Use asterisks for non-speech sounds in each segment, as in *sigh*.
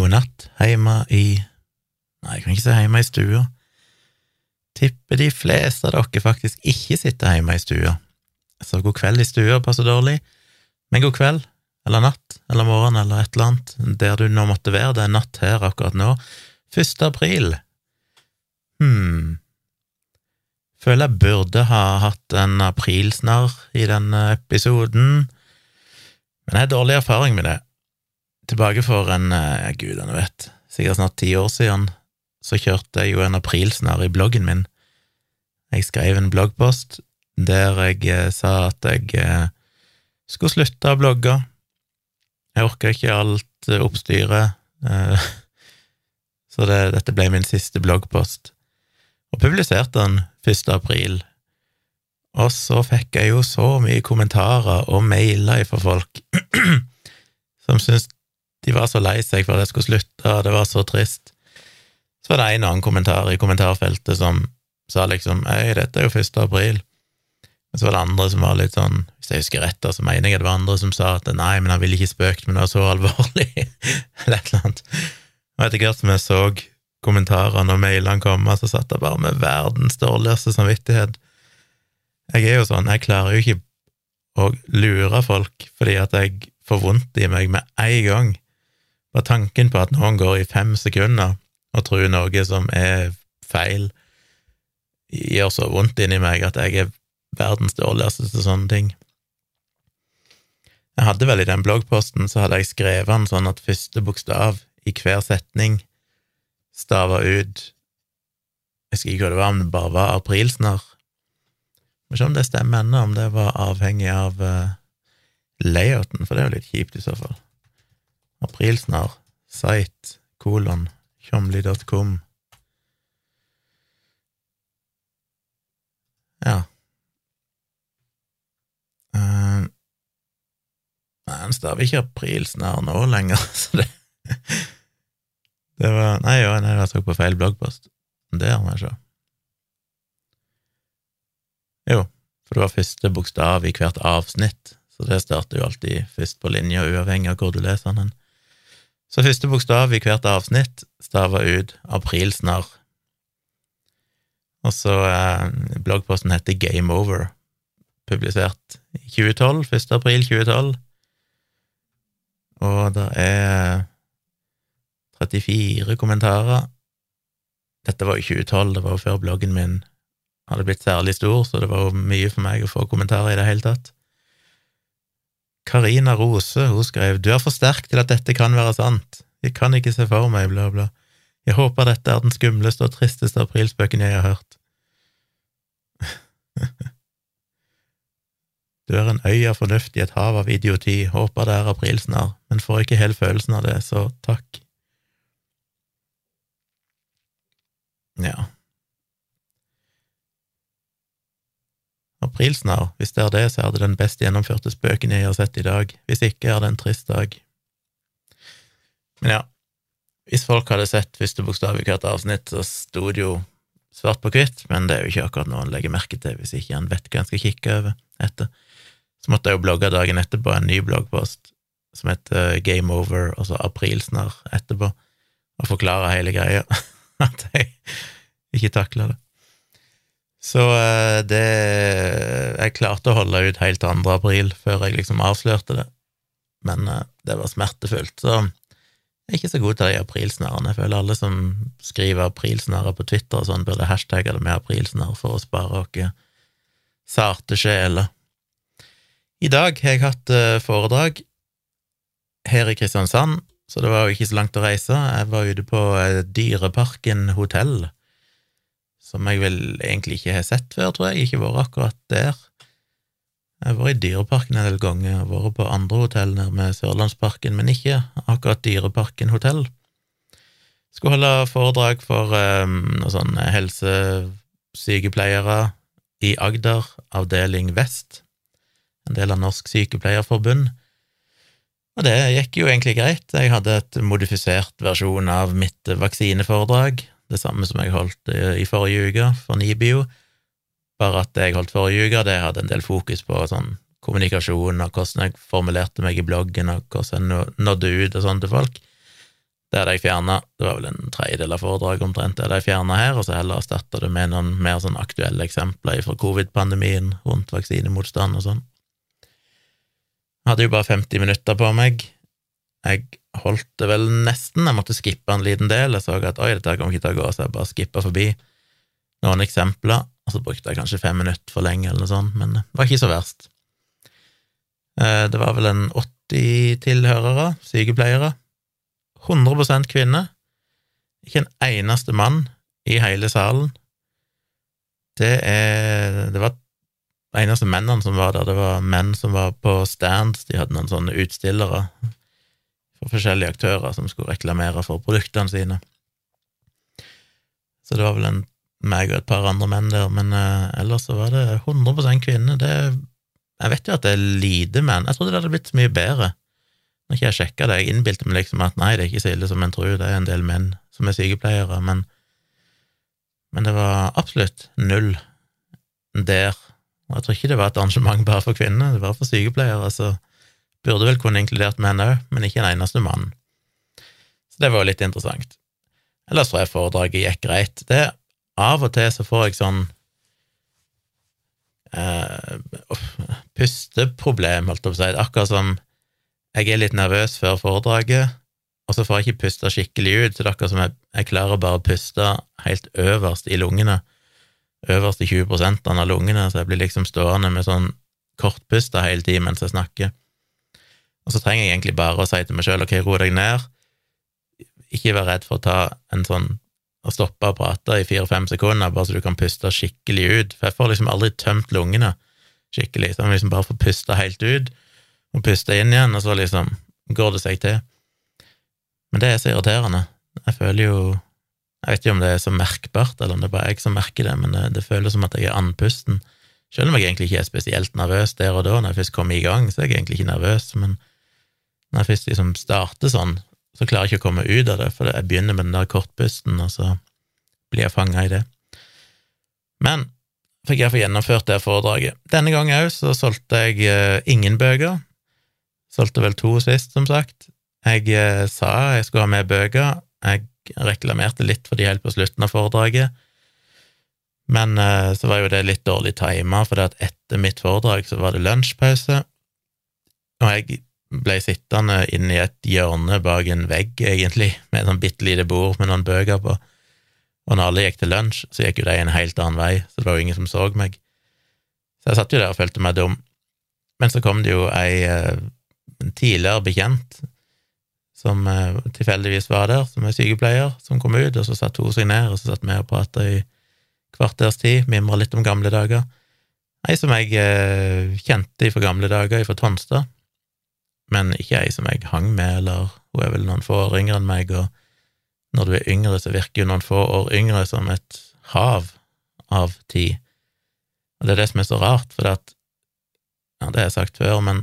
god natt hjemme i Nei, jeg kan ikke si hjemme i stua. Tipper de fleste av dere faktisk ikke sitter hjemme i stua. Så god kveld i stua passer dårlig, men god kveld, eller natt, eller morgen, eller et eller annet, der du nå måtte være, det er natt her akkurat nå. 1. april. Hm Føler jeg burde ha hatt en aprilsnarr i denne episoden, men jeg har dårlig erfaring med det. Tilbake for en, gud, gudene vet, sikkert snart ti år siden, så kjørte jeg jo en aprilsnarr i bloggen min. Jeg skrev en bloggpost der jeg eh, sa at jeg eh, skulle slutte å blogge. Jeg orka ikke alt eh, oppstyret, eh, *laughs* så det, dette ble min siste bloggpost. Og publiserte den 1. april. Og så fikk jeg jo så mye kommentarer og mailer fra folk *clears throat* som syntes de var så lei seg for at jeg skulle slutte, og det var så trist. Så var det en annen kommentar i kommentarfeltet som sa liksom Hei, dette er jo 1. april. Men så var det andre som var litt sånn Hvis jeg husker rett, så mener jeg det var andre som sa at nei, men han ville ikke spøkt, men det var så alvorlig, *laughs* eller et eller annet. Og etter hvert som jeg så kommentarene og mailene komme, så satt jeg bare med verdens dårligste samvittighet. Jeg er jo sånn, jeg klarer jo ikke å lure folk fordi at jeg får vondt i meg med en gang. Bare tanken på at noen går i fem sekunder og tror noe som er feil, gjør så vondt inni meg at jeg er verdens dårligste til sånne ting. Jeg hadde vel i den bloggposten så hadde jeg skrevet den sånn at første bokstav i hver setning stava ut Jeg husker ikke hva det var, om det bare var aprilsnarr. Må se om det stemmer ennå, om det var avhengig av uh, layouten, for det er jo litt kjipt i så fall. Aprilsnarr, site, kolon, tjomli.com. Ja. Uh, han staver ikke aprilsnarr nå lenger, *laughs* så det Det var Nei, jo, nei, jeg så på feil bloggpost. Det har vi ikke. Jo, for det var første bokstav i hvert avsnitt, så det starter jo alltid først på linja, uavhengig av hvor du leser den. Så første bokstav i hvert avsnitt stava ut aprilsnarr. Og så eh, bloggposten heter Game Over, publisert i 2012, 1. april 2012. Og det er 34 kommentarer. Dette var jo 2012, det var jo før bloggen min hadde blitt særlig stor, så det var jo mye for meg å få kommentarer i det hele tatt. Karina Rose hun skrev du er for sterk til at dette kan være sant, jeg kan ikke se for meg, bla, bla. Jeg håper dette er den skumleste og tristeste aprilspøken jeg har hørt. *laughs* Du er en øy av fornuft i et hav av idioti, håper det er aprilsnarr, men får ikke helt følelsen av det, så takk. Ja. Aprilsnarr, hvis det er det, så er det den best gjennomførte spøken jeg har sett i dag. Hvis ikke er det en trist dag. Men ja, hvis folk hadde sett første bokstav i hvert avsnitt, så sto det jo svart på hvitt, men det er jo ikke akkurat noe en legger merke til hvis ikke en vet hva en skal kikke over etter. Så måtte jeg jo blogge dagen etterpå en ny bloggpost som heter Game Over, og så aprilsnarr etterpå, og forklare hele greia. *laughs* At jeg ikke takla det. Så eh, det Jeg klarte å holde ut helt til 2. april før jeg liksom avslørte det, men eh, det var smertefullt. Så jeg er ikke så god til de aprilsnarrene. Jeg føler alle som skriver aprilsnarrer på Twitter og sånn, burde hashtagge det med aprilsnarr for å spare oss sarte sjeler. I dag har jeg hatt eh, foredrag her i Kristiansand, så det var jo ikke så langt å reise. Jeg var ute på Dyreparken hotell som jeg vel egentlig ikke har sett før, tror jeg. Ikke vært akkurat der. Jeg har vært i Dyreparken en del ganger, vært på andre hotell nede med Sørlandsparken, men ikke akkurat Dyreparken hotell. Skulle holde foredrag for um, sånn helsesykepleiere i Agder, avdeling vest, en del av Norsk Sykepleierforbund. Og det gikk jo egentlig greit. Jeg hadde et modifisert versjon av mitt vaksineforedrag, det samme som jeg holdt eh, i forrige uke for Nibio, bare at det jeg holdt forrige uke, det hadde en del fokus på sånn kommunikasjon og hvordan jeg formulerte meg i bloggen, og hvordan jeg nådde ut og sånn til folk. Det hadde jeg fjerna. Det var vel en tredjedel av foredraget omtrent det hadde jeg fjerna her, og så heller erstatta det med noen mer sånn aktuelle eksempler fra covid-pandemien rundt vaksinemotstand og sånn. Jeg hadde jo bare 50 minutter på meg. Jeg holdt det vel nesten, jeg måtte skippe en liten del. Jeg så at oi, dette kommer ikke til å gå, så jeg bare skippa forbi noen eksempler, og så brukte jeg kanskje fem minutter for lenge, eller noe sånt, men det var ikke så verst. Eh, det var vel en 80 tilhørere, sykepleiere, 100% kvinner. Ikke en eneste mann i hele salen. Det er Det var de eneste mennene som var der, det var menn som var på stands, de hadde noen sånne utstillere for forskjellige aktører som skulle reklamere for produktene sine. Så det var vel en meg og et par andre menn der, men uh, ellers så var det 100 kvinner. Det, jeg vet jo at det er lite menn, jeg trodde det hadde blitt så mye bedre. Når ikke jeg sjekka det, jeg innbilte meg liksom at nei, det er ikke så ille som en tror, det er en del menn som er sykepleiere, men, men det var absolutt null der. Og jeg tror ikke det var et arrangement bare for kvinner, det var for sykepleiere, så burde vel kunne inkludert menn òg, men ikke en eneste mann. Så det var jo litt interessant. Ellers tror jeg foredraget gikk greit. Det Av og til så får jeg sånn eh, pusteproblem, holdt jeg på å si, akkurat som jeg er litt nervøs før foredraget, og så får jeg ikke pusta skikkelig ut, så det er akkurat som jeg, jeg klarer bare å puste helt øverst i lungene, øverst i 20% av lungene, så jeg blir liksom stående med sånn kortpusta hele tiden mens jeg snakker. Og så trenger jeg egentlig bare å si til meg sjøl ok, ro deg ned, ikke vær redd for å ta en sånn å stoppe å prate i fire-fem sekunder, bare så du kan puste skikkelig ut, for jeg får liksom aldri tømt lungene skikkelig, så jeg må liksom bare få puste helt ut, og puste inn igjen, og så liksom går det seg til. Men det er så irriterende. Jeg føler jo Jeg vet ikke om det er så merkbart, eller om det er bare jeg som merker det, men det, det føles som at jeg er andpusten. Selv om jeg egentlig ikke er spesielt nervøs der og da, når jeg først kommer i gang, så er jeg egentlig ikke nervøs, men når jeg først liksom starter sånn, så klarer jeg ikke å komme ut av det, for jeg begynner med den der kortpusten, og så blir jeg fanga i det. Men fikk jeg få gjennomført det foredraget. Denne gangen òg så solgte jeg uh, ingen bøker, Solgte vel to sist, som sagt. Jeg eh, sa jeg skulle ha med bøker. Jeg reklamerte litt for de helt på slutten av foredraget. Men eh, så var jo det litt dårlig tima, for etter mitt foredrag så var det lunsjpause, og jeg ble sittende inne i et hjørne bak en vegg, egentlig, med et sånn bitte lite bord med noen bøker på, og når alle gikk til lunsj, så gikk jo de en helt annen vei, så det var jo ingen som så meg. Så jeg satt jo der og følte meg dum. Men så kom det jo ei eh, tidligere bekjent som eh, tilfeldigvis var der, som er sykepleier, som kom ut, og så satte hun seg ned, og så satt vi og prata i kvarters tid, mimra litt om gamle dager. Ei som jeg eh, kjente fra gamle dager, fra Tonstad, men ikke ei som jeg hang med, eller hun er vel noen få år yngre enn meg, og når du er yngre, så virker jo noen få år yngre som et hav av tid. Og det er det som er så rart, for det at Ja, det har jeg sagt før, men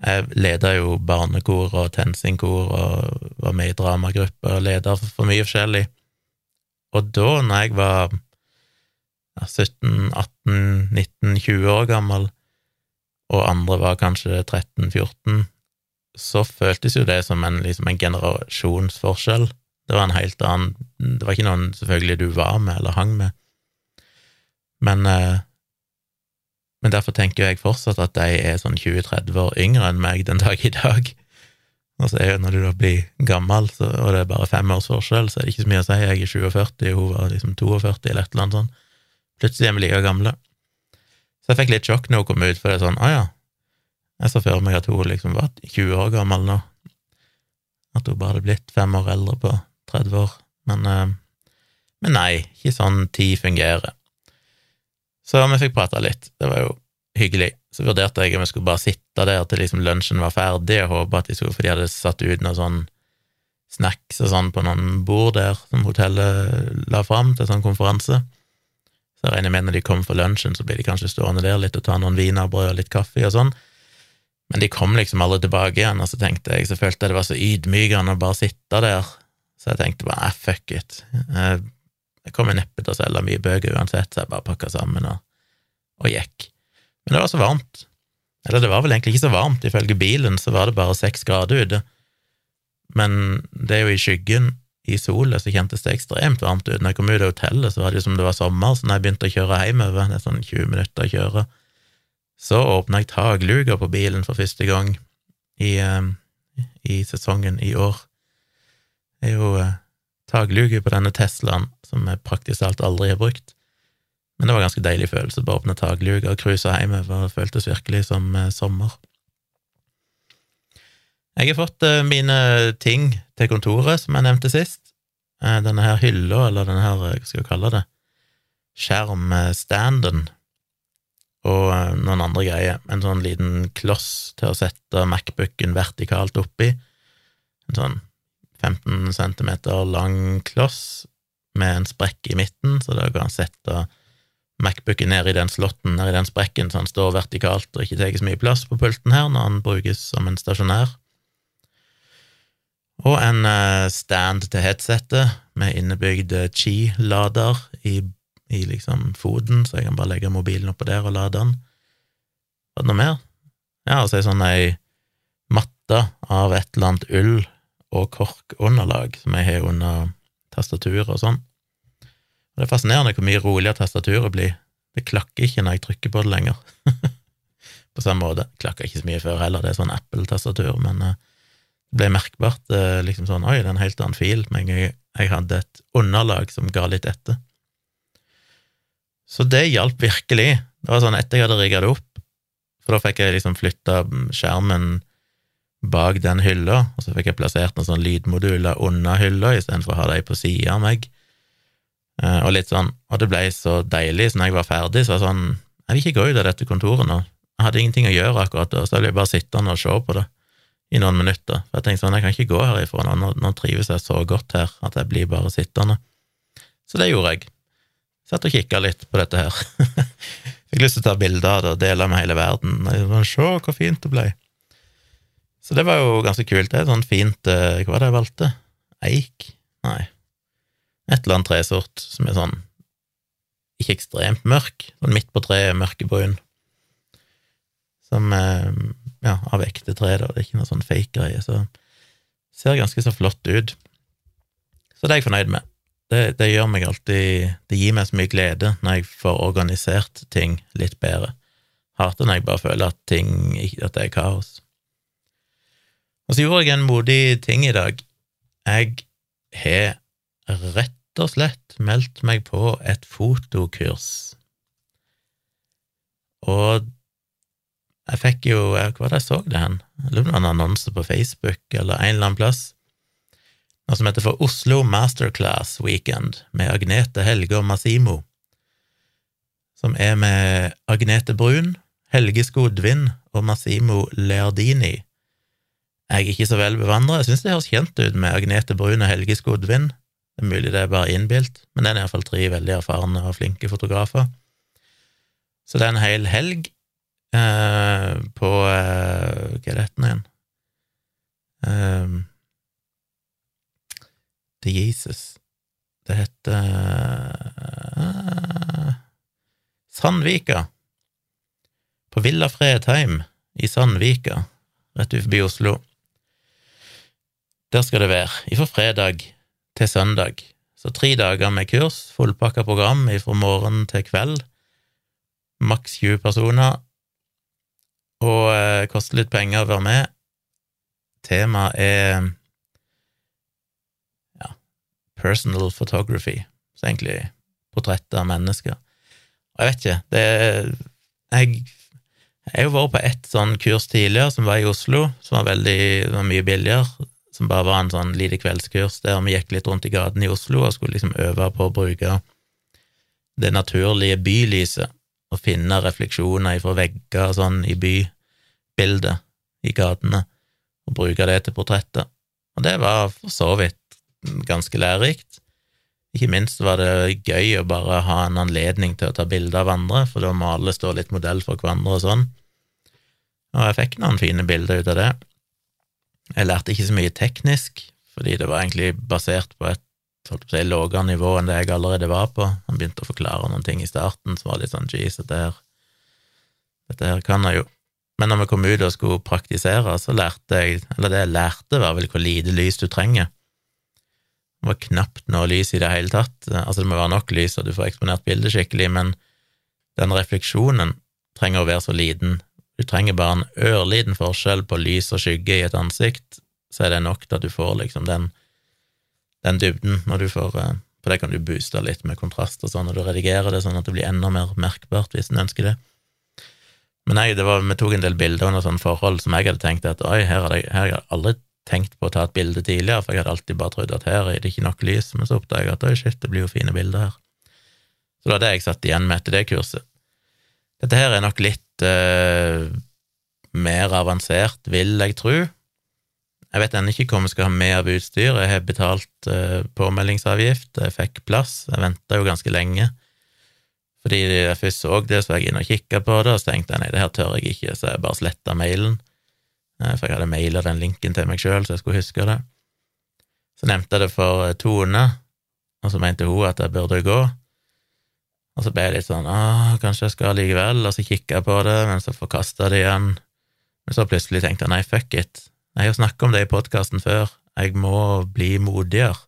jeg leda jo barnekor og TenSing-kor og var med i dramagrupper og leda for mye forskjellig. Og da, når jeg var 17, 18, 19, 20 år gammel, og andre var kanskje 13-14, så føltes jo det som en, liksom en generasjonsforskjell. Det var en helt annen Det var ikke noen selvfølgelig du var med eller hang med, men eh, men derfor tenker jeg fortsatt at de er sånn 20-30 år yngre enn meg den dag i dag. Og så er jo når du da blir gammel, så, og det er bare fem års forskjell, så er det ikke så mye å si. Jeg er 47, og hun var liksom 42 eller et eller annet sånt. Plutselig er vi like gamle. Så jeg fikk litt sjokk når hun kom ut, for det er sånn, å ja, jeg så for meg at hun liksom var 20 år gammel nå. At hun bare hadde blitt fem år eldre på 30 år. Men, eh, men nei, ikke sånn tid fungerer. Så vi fikk prata litt, det var jo hyggelig. Så vurderte jeg om jeg skulle bare sitte der til liksom lunsjen var ferdig, og håpe at de skulle, for de hadde satt ut noe sånn snacks og sånn på noen bord der som hotellet la fram til sånn konferanse. Så jeg regner med når de kom for lunsjen, så blir de kanskje stående der litt og ta noen wienerbrød og litt kaffe og sånn. Men de kom liksom alle tilbake igjen, og så tenkte jeg, så følte jeg det var så ydmykende å bare sitte der. Så jeg tenkte bare eh, fuck it. Jeg jeg kommer neppe til å selge mye bøker uansett, så jeg bare pakka sammen og, og, gikk. Men det var så varmt. Eller det var vel egentlig ikke så varmt, ifølge bilen så var det bare seks grader ute. men det er jo i skyggen, i sola, så kjentes det ekstremt varmt ut. Når jeg kom ut av hotellet, så var det som det var sommer, så når jeg begynte å kjøre hjemover, det er sånn 20 minutter å kjøre, så åpna jeg takluka på bilen for første gang i, eh, i sesongen i år. Det er jo eh, takluke på denne Teslaen som jeg praktisk alt aldri har brukt. Men det var en ganske deilig følelse, bare åpne takluka og cruise hjemover, det føltes virkelig som eh, sommer. Jeg har fått eh, mine ting til kontoret, som jeg nevnte sist. Denne her hylla, eller denne her, hva skal jeg kalle det, skjermstanden, og noen andre greier. En sånn liten kloss til å sette Macbooken vertikalt oppi. En sånn 15 centimeter lang kloss med en sprekk i midten, så da kan han sette Macbooken ned i den slotten, ned i den sprekken, så han står vertikalt og ikke tar så mye plass på pulten her når han brukes som en stasjonær. Og en eh, stand til headsetet med innebygd Qi-lader i, i, liksom foten, så jeg kan bare legge mobilen oppå der og lade den. Var det noe mer? Ja, altså ei sånn ei matte av et eller annet ull og korkunderlag som jeg har under tastaturet og sånn. Og Det er fascinerende hvor mye roligere tastaturet blir. Det klakker ikke når jeg trykker på det lenger. *laughs* på samme måte. Klakka ikke så mye før heller, det er sånn Apple-tastatur, men uh, det ble merkbart uh, liksom sånn Oi, det er en helt annen fil, men jeg, jeg hadde et underlag som ga litt etter. Så det hjalp virkelig. Det var sånn etter jeg hadde rigga det opp, for da fikk jeg liksom flytta skjermen bak den hylla, og så fikk jeg plassert noen sånne lydmoduler under hylla istedenfor å ha dem på sida av meg. Eh, og litt sånn, og det ble så deilig, så når jeg var ferdig, så var det sånn Jeg vil ikke gå ut av dette kontoret nå. Jeg hadde ingenting å gjøre akkurat da, så jeg ble bare sittende og se på det i noen minutter. For jeg tenkte sånn, jeg kan ikke gå herifra nå, nå trives jeg så godt her at jeg blir bare sittende. Så det gjorde jeg. Satt og kikka litt på dette her. *laughs* Fikk lyst til å ta bilder av det og dele med hele verden. Sånn, Se hvor fint det ble. Så det var jo ganske kult. Det er sånn fint eh, Hva var det jeg valgte? Eik? Nei, et eller annet tresort som er sånn ikke ekstremt mørk, sånn midt på treet, mørkebrun, som er ja, av ekte tre, da, det er ikke noe sånn fake greie, så ser ganske så flott ut. Så det er jeg fornøyd med. Det, det, gjør meg alltid Det gir meg så mye glede når jeg får organisert ting litt bedre. Hater når jeg bare føler at ting at det er kaos. Og så gjorde jeg en modig ting i dag. Jeg har rett og slett meldt meg på et fotokurs. Og jeg fikk jo Hva var det jeg så det hen? Jeg lurer på en annonse på Facebook eller en eller annen plass. Noe som heter for Oslo Masterclass Weekend med Agnete Helge og Massimo. Som er med Agnete Brun, Helge Skodvin og Massimo Leardini. Jeg er ikke så vel bevandra. Jeg syns det høres kjent ut med Agnete Brun og Helge Skodvin. Det er mulig det er bare innbilt, men det er iallfall tre veldig erfarne og flinke fotografer. Så det er en hel helg eh, på eh, Hva er dette igjen? Eh, The Jesus. Det heter eh, Sandvika. På Villa Fredheim i Sandvika, rett utenfor Oslo. Der skal det være, ifra fredag til søndag. Så tre dager med kurs, fullpakka program fra morgen til kveld. Maks 20 personer. Og eh, koster litt penger å være med. Temaet er personal photography, så egentlig portretter av mennesker. Og jeg vet ikke, det Jeg jeg har jo vært på ett sånn kurs tidligere, som var i Oslo, som var veldig var mye billigere som bare var en sånn lite kveldskurs der vi gikk litt rundt i gatene i Oslo og skulle liksom øve på å bruke det naturlige bylyset og finne refleksjoner fra vegger sånn i bybildet i gatene, og bruke det til portretter. Og det var for så vidt ganske lærerikt. Ikke minst var det gøy å bare ha en anledning til å ta bilder av andre, for da må alle stå litt modell for hverandre og sånn. Og jeg fikk noen fine bilder ut av det. Jeg lærte ikke så mye teknisk, fordi det var egentlig basert på et si, lavere nivå enn det jeg allerede var på. Han begynte å forklare noen ting i starten som var litt sånn jeez, dette her, dette her kan jeg jo. Men når vi kom ut og skulle praktisere, så lærte jeg, eller det jeg lærte, var vel hvor lite lys du trenger. Det var knapt noe lys i det hele tatt. Altså, det må være nok lys, og du får eksponert bildet skikkelig, men den refleksjonen trenger å være så liten. Du trenger bare en ørliten forskjell på lys og skygge i et ansikt, så er det nok til at du får liksom den, den dybden når du får eh, For det kan du booste litt med kontrast og sånn når du redigerer det, sånn at det blir enda mer merkbart hvis en ønsker det. Men jeg, var, vi tok en del bilder under sånne forhold som jeg hadde tenkt at oi, her har jeg, aldri tenkt på å ta et bilde tidligere, for jeg hadde alltid bare trodd at her er det ikke nok lys, men så oppdaga jeg at oi, shit, det blir jo fine bilder her. Så det var det jeg satt igjen med etter det kurset. Dette her er nok litt uh, mer avansert, vil jeg tro. Jeg vet ennå ikke hva vi skal ha med av utstyr. Jeg har betalt uh, påmeldingsavgift, jeg fikk plass. Jeg venta jo ganske lenge. Fordi jeg først så det, så var jeg inne og kikka på det, og så tenkte jeg nei, det her tør jeg ikke, så jeg bare sletta mailen. Uh, for jeg hadde maila den linken til meg sjøl, så jeg skulle huske det. Så nevnte jeg det for Tone, og så mente hun at jeg burde gå. Og så ble jeg litt sånn ah, kanskje jeg skal likevel, og så kikka jeg på det, men så forkasta det igjen. Men så plutselig tenkte jeg nei, fuck it, jeg har jo snakka om det i podkasten før, jeg må bli modigere.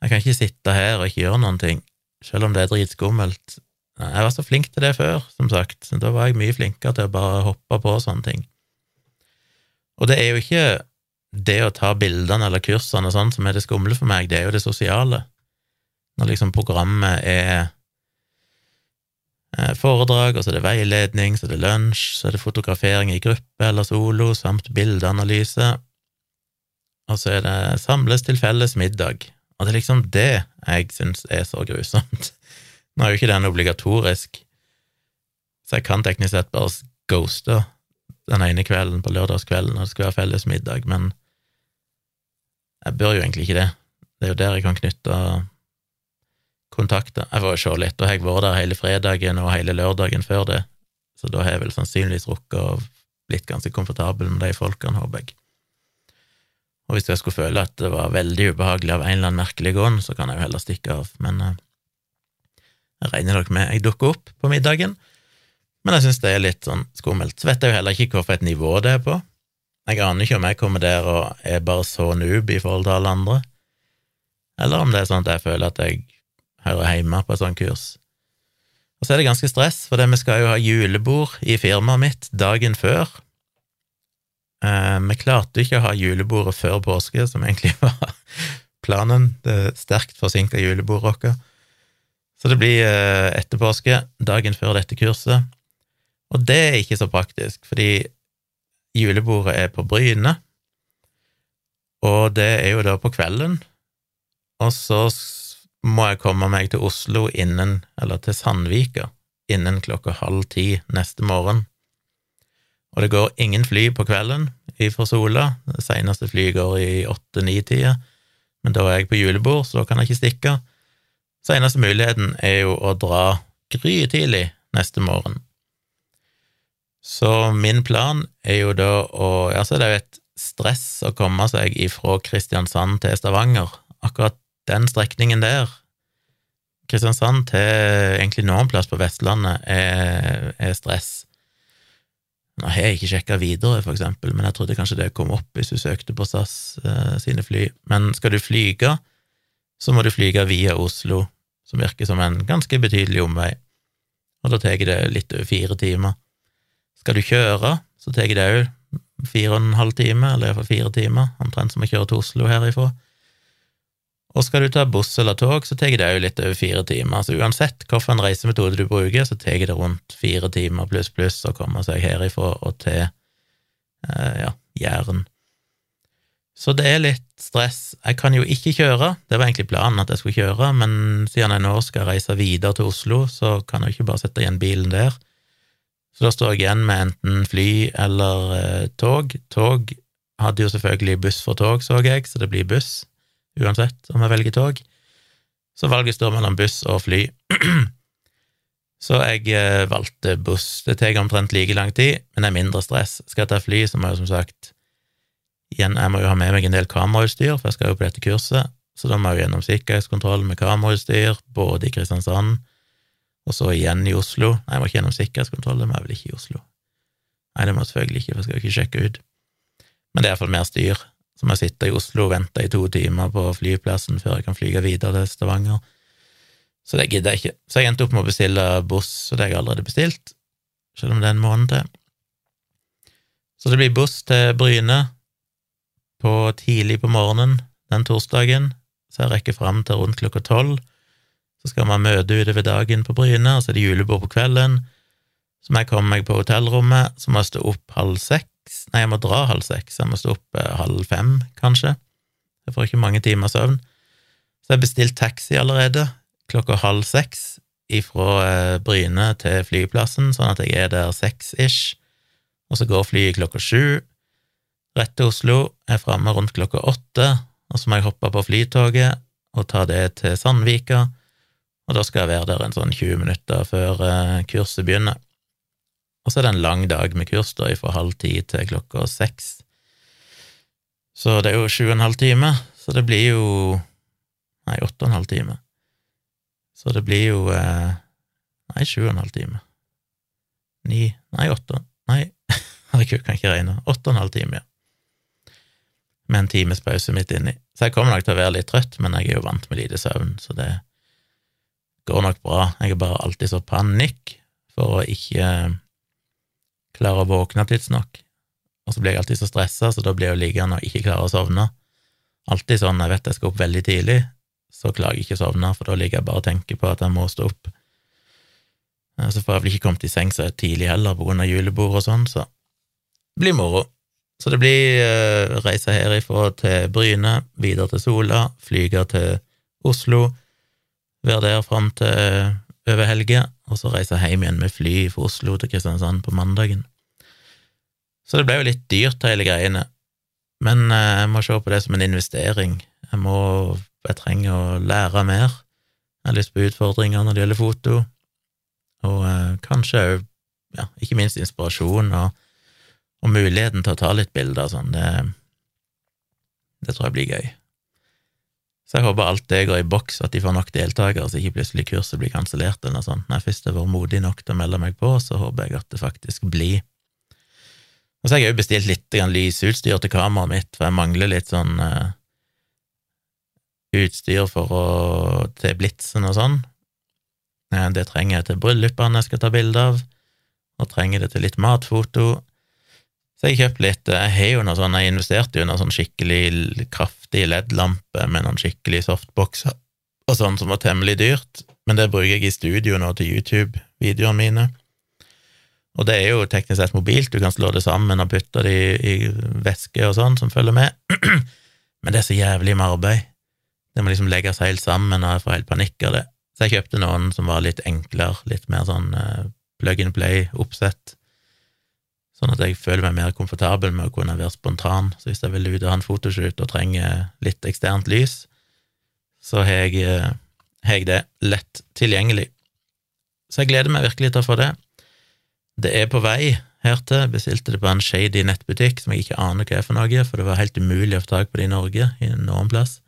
Jeg kan ikke sitte her og ikke gjøre noen ting, selv om det er dritskummelt. Jeg var så flink til det før, som sagt, da var jeg mye flinkere til å bare hoppe på sånne ting. Og det er jo ikke det å ta bildene eller kursene og sånn som er det skumle for meg, det er jo det sosiale. Når liksom programmet er Eh, foredrag, og så er det veiledning, så er det lunsj, så er det fotografering i gruppe eller solo, samt bildeanalyse, og så er det samles til felles middag. Og det er liksom det jeg syns er så grusomt. Nå er jo ikke den obligatorisk, så jeg kan teknisk sett bare ghoste den ene kvelden på lørdagskvelden og det skal være felles middag, men jeg bør jo egentlig ikke det. Det er jo der jeg kan knytte kontakter. Jeg får jo se litt, og jeg har vært der hele fredagen og hele lørdagen før det, så da har jeg vel sannsynligvis rukket og blitt ganske komfortabel med de folkene, håper jeg. Og hvis jeg skulle føle at det var veldig ubehagelig av en eller annen merkelig grunn, så kan jeg jo heller stikke av, men uh, jeg regner nok med jeg dukker opp på middagen, men jeg synes det er litt sånn skummelt. Så vet jeg jo heller ikke hvorfor et nivå det er på. Jeg aner ikke om jeg kommer der og er bare så noob i forhold til alle andre, eller om det er sånn at jeg føler at jeg hører hjemme på et sånt kurs. Og så er det ganske stress, for det, vi skal jo ha julebord i firmaet mitt dagen før. Eh, vi klarte ikke å ha julebordet før påske, som egentlig *laughs* var planen, det sterkt forsinka julebordet vårt. Så det blir eh, etter påske, dagen før dette kurset. Og det er ikke så praktisk, fordi julebordet er på Bryne, og det er jo da på kvelden, og så må jeg komme meg til Oslo innen, eller til Sandvika, innen klokka halv ti neste morgen. Og det går ingen fly på kvelden ifra Sola, det seneste flyet går i åtte-ni-tida, men da er jeg på julebord, så da kan jeg ikke stikke. Så eneste muligheten er jo å dra grytidlig neste morgen. Så min plan er jo da å Altså, det er jo et stress å komme seg ifra Kristiansand til Stavanger. Akkurat den strekningen der, Kristiansand til egentlig noen plass på Vestlandet, er, er stress. Nå har jeg ikke sjekka videre, for eksempel, men jeg trodde kanskje det kom opp hvis du søkte på SAS eh, sine fly. Men skal du flyge, så må du flyge via Oslo, som virker som en ganske betydelig omvei, og da tar det litt over fire timer. Skal du kjøre, så tar det òg fire og en halv time, eller iallfall fire timer, omtrent som å kjøre til Oslo herifra. Og skal du ta buss eller tog, så tar det òg litt over fire timer. Så uansett hvilken reisemetode du bruker, så tar det rundt fire timer pluss pluss å komme seg herifra og til eh, ja, Jæren. Så det er litt stress. Jeg kan jo ikke kjøre, det var egentlig planen at jeg skulle kjøre, men siden jeg nå skal reise videre til Oslo, så kan jeg jo ikke bare sette igjen bilen der. Så da står jeg igjen med enten fly eller eh, tog. Tog hadde jo selvfølgelig buss for tog, så jeg, så det blir buss uansett om jeg velger tog. Så valget står mellom buss og fly. *clears throat* så jeg eh, valgte buss. Det tar omtrent like lang tid, men det er mindre stress. Skal jeg ta fly, så må jeg som sagt igjen, jeg må jo ha med meg en del kamerautstyr, for jeg skal jo på dette kurset, så da må jeg gjennom sikkerhetskontroll med kamerautstyr, både i Kristiansand og så igjen i Oslo. Nei, jeg må ikke gjennom sikkerhetskontroll, det må jeg vel ikke i Oslo. Nei, det må jeg selvfølgelig ikke, for jeg skal ikke sjekke ut. Men det er iallfall mer styr. Så må jeg sitte i Oslo og vente i to timer på flyplassen før jeg kan flyge videre til Stavanger. Så det gidder jeg ikke. Så jeg endte opp med å bestille buss, og det har jeg allerede bestilt, selv om det er en måned til. Så det blir buss til Bryne på tidlig på morgenen den torsdagen, så jeg rekker fram til rundt klokka tolv. Så skal man møte utover dagen på Bryne, og så er det julebord på kvelden. Så må jeg komme meg på hotellrommet, så må jeg stå opp halv seks. Nei, jeg må dra halv seks, jeg må stå opp eh, halv fem, kanskje. Jeg får ikke mange timer søvn. Så jeg har bestilt taxi allerede klokka halv seks ifra eh, Bryne til flyplassen, sånn at jeg er der seks-ish, og så går flyet klokka sju. Rett til Oslo, er framme rundt klokka åtte, og så må jeg hoppe på flytoget og ta det til Sandvika, og da skal jeg være der en sånn 20 minutter før eh, kurset begynner. Og så er det en lang dag med kurs, da, fra halv ti til klokka seks. Så det er jo sju og en halv time, så det blir jo Nei, åtte og en halv time. Så det blir jo eh, Nei, sju og en halv time. Ni Nei, åtte Nei, *laughs* herregud, kan ikke regne. Åtte og en halv time, ja. Med en times pause midt inni. Så jeg kommer nok til å være litt trøtt, men jeg er jo vant med lite søvn, så det går nok bra. Jeg er bare alltid så panikk for å ikke klare å våkne tidsnok. Og så blir jeg alltid så stressa, så da blir jeg jo liggende og ikke klare å sovne. Alltid sånn jeg vet jeg skal opp veldig tidlig, så klarer jeg ikke å sovne, for da ligger jeg bare og tenker på at jeg må stå opp. Eh, så får jeg vel ikke kommet i seng så tidlig heller, på grunn av julebord og sånn, så det blir moro. Så det blir uh, reise herifra til Bryne, videre til Sola, flyge til Oslo, være der fram til uh, over helga, og så reise hjem igjen med fly fra Oslo til Kristiansand på mandagen. Så det ble jo litt dyrt, hele greiene, men uh, jeg må se på det som en investering. Jeg må jeg trenger å lære mer. Jeg har lyst på utfordringer når det gjelder foto, og eh, kanskje òg, ja, ikke minst inspirasjon og, og, muligheten til å ta litt bilder og sånn. Det, det tror jeg blir gøy. Så jeg håper alt det går i boks, at de får nok deltakere, så ikke plutselig kurset blir kansellert eller noe sånt. Når jeg først har vært modig nok til å melde meg på, så håper jeg at det faktisk blir. Og så har jeg òg bestilt litt lysutstyr til kameraet mitt, for jeg mangler litt sånn uh, utstyr for å, til blitsen og sånn. Eh, det trenger jeg til bryllupene jeg skal ta bilde av, og trenger det til litt matfoto. Så jeg kjøpte litt Jeg har jo noe sånn, jeg investerte jo i noen sånn skikkelig kraftig LED-lampe med noen skikkelig softboxer og sånn som var temmelig dyrt, men det bruker jeg i studio nå til YouTube-videoene mine. Og det er jo teknisk sett mobilt, du kan slå det sammen og putte det i, i væske og sånn som følger med, *clears throat* men det er så jævlig med arbeid. Det må liksom legges helt sammen, og jeg får helt panikk av det. Så jeg kjøpte noen som var litt enklere, litt mer sånn uh, plug and play-oppsett, sånn at jeg føler meg mer komfortabel med å kunne være spontan. Så hvis jeg vil ut og ha en fotoshoot og trenger litt eksternt lys, så har jeg, uh, har jeg det lett tilgjengelig. Så jeg gleder meg virkelig til å få det. Det er på vei hertil. Bestilte det på en shady nettbutikk som jeg ikke aner hva er for noe, for det var helt umulig å få tak på det i Norge, i noen plass.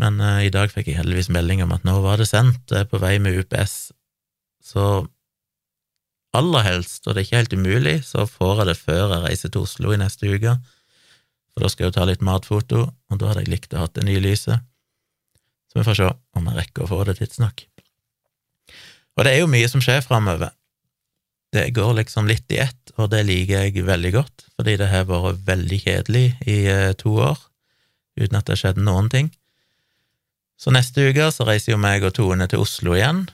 Men uh, i dag fikk jeg heldigvis melding om at nå var det sendt, det er på vei med UPS. Så aller helst, og det er ikke helt umulig, så får jeg det før jeg reiser til Oslo i neste uke, for da skal jeg jo ta litt matfoto, og da hadde jeg likt å ha det nye lyset. Så vi får se om jeg rekker å få det tidsnok. Og det er jo mye som skjer framover. Det går liksom litt i ett, og det liker jeg veldig godt, fordi det har vært veldig kjedelig i uh, to år, uten at det har skjedd noen ting. Så neste uke så reiser jo meg og Tone til Oslo igjen,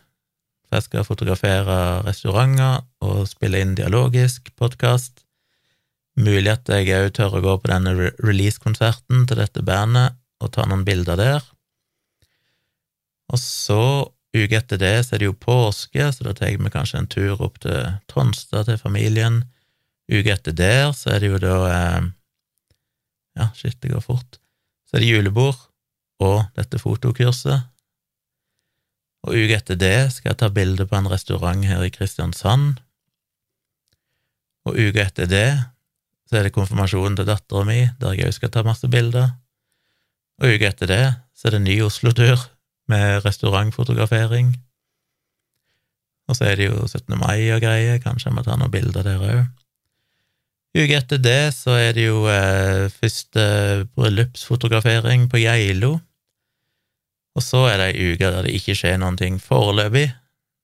for jeg skal fotografere restauranter og spille inn dialogisk podkast. Mulig at jeg òg tør å gå på denne release-konserten til dette bandet og ta noen bilder der. Og så, uke etter det, så er det jo påske, så da tar meg kanskje en tur opp til Tronstad, til familien. Uke etter der så er det jo da eh, Ja, shit, det går fort. Så er det julebord og dette fotokurset. Og uka etter det skal jeg ta bilde på en restaurant her i Kristiansand. Og uka etter det så er det konfirmasjonen til dattera mi, der jeg òg skal ta masse bilder. Og uka etter det så er det ny Oslo-tur med restaurantfotografering. Og så er det jo 17. mai og greier, kanskje jeg må ta noen bilder der òg. Uka etter det så er det jo eh, første bryllupsfotografering på Geilo. Og så er det ei uke der det ikke skjer noen ting foreløpig.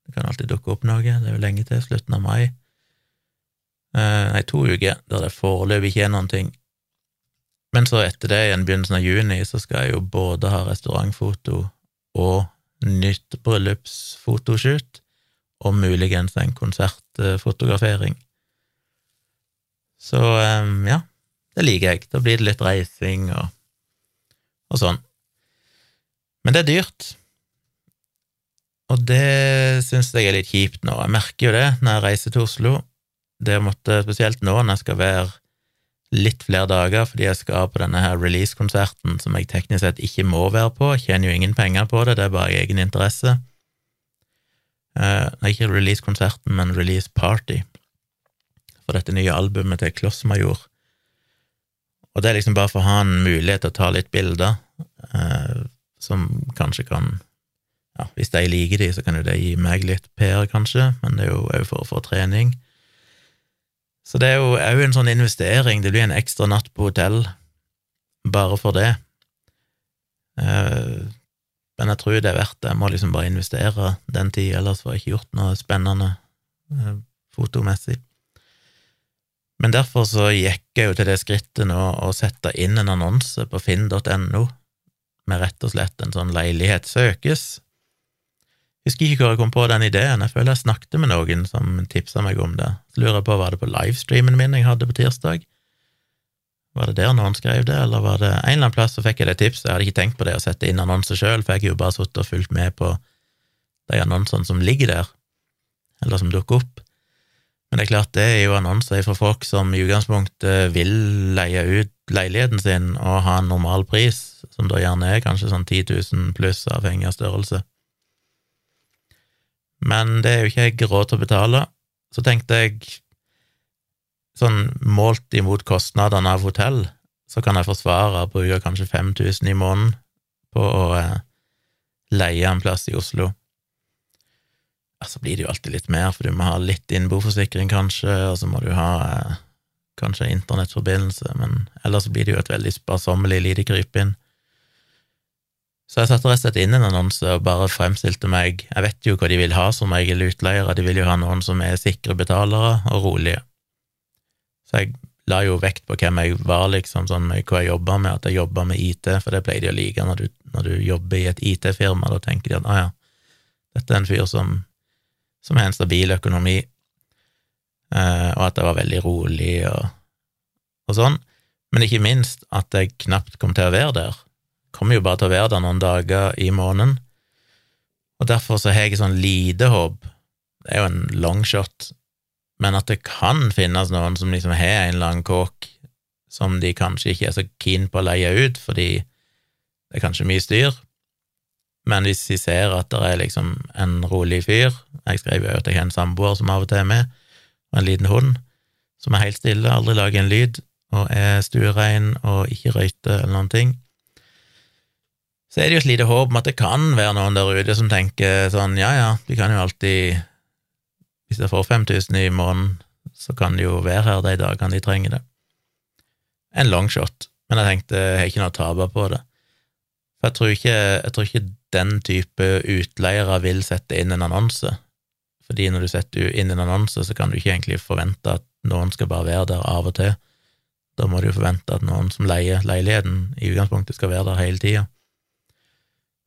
Det kan alltid dukke opp noe, det er jo lenge til slutten av mai. Eh, nei, to uker der det foreløpig ikke er noen ting. Men så etter det, igjen begynnelsen av juni, så skal jeg jo både ha restaurantfoto og nytt bryllupsfotoshoot, og muligens en konsertfotografering. Så eh, ja, det liker jeg. Da blir det litt reising og, og sånn. Men det er dyrt, og det syns jeg er litt kjipt nå. Jeg merker jo det når jeg reiser til Oslo. Det måtte, spesielt nå når jeg skal være litt flere dager fordi jeg skal på denne her release-konserten som jeg teknisk sett ikke må være på. Jeg tjener jo ingen penger på det, det er bare egen interesse. Uh, ikke release-konserten, men release-party for dette nye albumet til Klossmajor. Og det er liksom bare for å ha en mulighet til å ta litt bilder, uh, som kanskje kan ja, Hvis de liker de, så kan jo det gi meg litt PR, kanskje, men det er jo òg for å få trening. Så det er jo òg en sånn investering. Det blir en ekstra natt på hotell bare for det. Eh, men jeg tror det er verdt det. Jeg må liksom bare investere den tid, ellers får jeg ikke gjort noe spennende eh, fotomessig. Men derfor så gikk jeg jo til det skrittet nå å sette inn en annonse på finn.no med rett og slett en sånn leilighet søkes, Jeg Husker ikke hvor jeg kom på den ideen, jeg føler jeg snakket med noen som tipsa meg om det. Så lurer jeg på, var det på livestreamen min jeg hadde på tirsdag? Var det der noen skrev det, eller var det en eller annen plass så fikk jeg det tipset? Jeg hadde ikke tenkt på det å sette inn annonser sjøl, for jeg har jo bare sittet og fulgt med på de annonsene som ligger der, eller som dukker opp. Men det er klart, det er jo annonser for folk som i utgangspunktet vil leie ut leiligheten sin og ha en normal pris, som da gjerne er kanskje sånn 10 000 pluss, avhengig av størrelse men det er jo ikke jeg råd til å betale. Så tenkte jeg, sånn målt imot kostnadene av hotell, så kan jeg forsvare å bruke kanskje 5000 i måneden på å eh, leie en plass i Oslo. Ja, så blir det jo alltid litt mer, for du må ha litt innboforsikring, kanskje, og så må du ha eh, kanskje internettforbindelse, men ellers blir det jo et veldig sparsommelig lite krypinn. Så jeg satte rett og slett inn en annonse og bare fremstilte meg Jeg vet jo hva de vil ha som regel utleiere, de vil jo ha noen som er sikre betalere og rolige. Så jeg la jo vekt på hvem jeg var, liksom, sånn hva jeg jobba med, at jeg jobba med IT, for det pleier de å like når du, når du jobber i et IT-firma, da tenker de at å ja, dette er en fyr som, som har en stabil økonomi, eh, og at jeg var veldig rolig og, og sånn, men ikke minst at jeg knapt kom til å være der. Kommer jo bare til å være der noen dager i måneden, og derfor så har jeg sånn lite håp, det er jo en longshot, men at det kan finnes noen som liksom har en annen kåk som de kanskje ikke er så keen på å leie ut, fordi det er kanskje mye styr, men hvis de ser at det er liksom en rolig fyr Jeg skrev jo at jeg har en samboer som av og til er med, og en liten hund som er helt stille, aldri lager en lyd, og er stuerein og ikke røyter eller noen ting så er det jo et lite håp om at det kan være noen der ute som tenker sånn, ja ja, de kan jo alltid Hvis jeg får 5000 i måneden, så kan de jo være her de dagene de trenger det. En longshot, men jeg tenkte jeg har ikke noe å tape på det. For jeg tror, ikke, jeg tror ikke den type utleiere vil sette inn en annonse. Fordi når du setter inn en annonse, så kan du ikke egentlig forvente at noen skal bare være der av og til. Da må du forvente at noen som leier leiligheten, i utgangspunktet skal være der hele tida.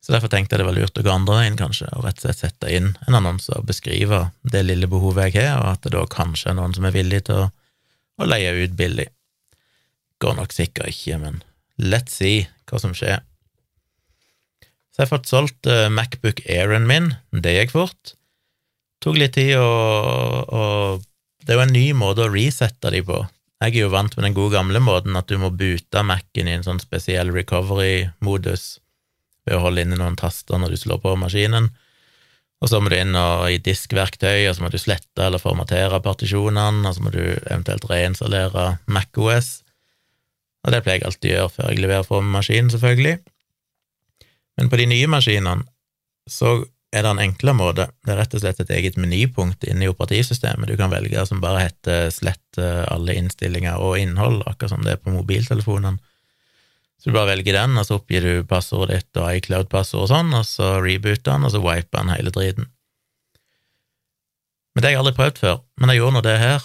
Så derfor tenkte jeg det var lurt å gå andre veien, kanskje, og rett og slett sette inn en annonse og beskrive det lille behovet jeg har, og at det da kanskje er noen som er villig til å, å leie ut billig. Går nok sikkert ikke, men let's see hva som skjer. Så jeg har fått solgt uh, Macbook Airen min, det gikk fort. Tok litt tid, og det er jo en ny måte å resette de på. Jeg er jo vant med den gode gamle måten at du må bute Mac-en i en sånn spesiell recovery-modus ved å holde inne noen taster når du slår på maskinen. Og så må du inn og, i diskverktøy, og så må du slette eller formatere partisjonene, og så må du eventuelt reinstallere MacOS. Og det pleier jeg alltid å gjøre før jeg leverer fra maskinen, selvfølgelig. Men på de nye maskinene så er det en enklere måte. Det er rett og slett et eget menypunkt inne i operativsystemet du kan velge, som bare heter 'slett alle innstillinger og innhold', akkurat som det er på mobiltelefonene. Så du bare velger den, og så oppgir du passordet ditt og iCloud-passord og sånn, og så rebooter den, og så wiper den hele driten. Men det har jeg aldri prøvd før, men jeg gjorde nå det her.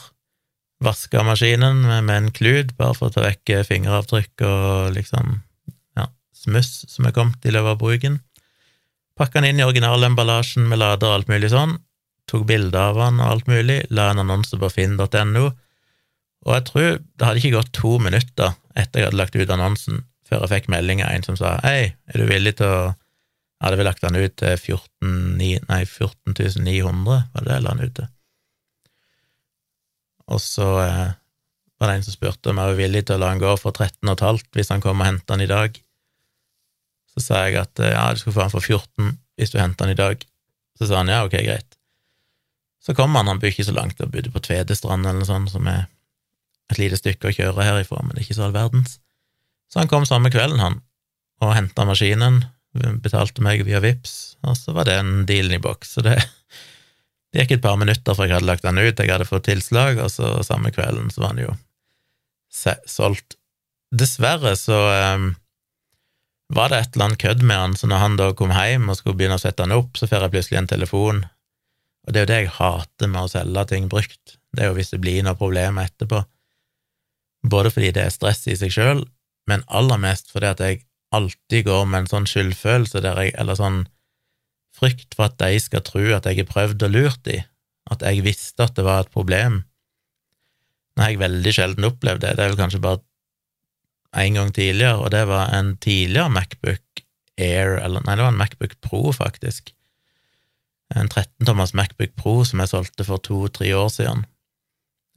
Vaska maskinen med en klut, bare for å ta vekk fingeravtrykk og liksom smuss som er kommet i løpet av bruken. Pakka den inn i originalemballasjen med lader og alt mulig sånn, tok bilder av den og alt mulig, la en annonse på finn.no, og jeg tror det hadde ikke gått to minutter etter jeg hadde lagt ut annonsen, før jeg fikk melding av en som sa hei, er du villig til å hadde vel lagt den ut til 14, 9, 14 900, var det det jeg la den ut til. Og så eh, var det en som spurte om jeg var villig til å la den gå for 13 15 hvis han kom og hentet den i dag. Så sa jeg at eh, ja, du skulle få den for 14 hvis du henter den i dag. Så sa han ja, ok, greit. Så kom han, han bor ikke så langt, han bodde på Tvedestrand eller noe sånt, som er et lite stykke å kjøre herifra, men det er ikke så all verdens. Så han kom samme kvelden, han, og henta maskinen, betalte meg via VIPS, og så var den dealen i boks. Så det, det gikk et par minutter før jeg hadde lagt den ut, jeg hadde fått tilslag, og så samme kvelden så var den jo solgt. Dessverre så um, var det et eller annet kødd med han, så når han da kom hjem og skulle begynne å sette han opp, så får jeg plutselig en telefon, og det er jo det jeg hater med å selge ting brukt, det er jo hvis det blir noe problem etterpå, både fordi det er stress i seg sjøl, men aller mest fordi at jeg alltid går med en sånn skyldfølelse der jeg, eller sånn frykt for at de skal tro at jeg har prøvd og lurt de, at jeg visste at det var et problem. Nå har jeg veldig sjelden opplevd det, det er vel kanskje bare en gang tidligere, og det var en tidligere Macbook Air, eller nei, det var en Macbook Pro, faktisk. En 13-tommers Macbook Pro som jeg solgte for to-tre år siden.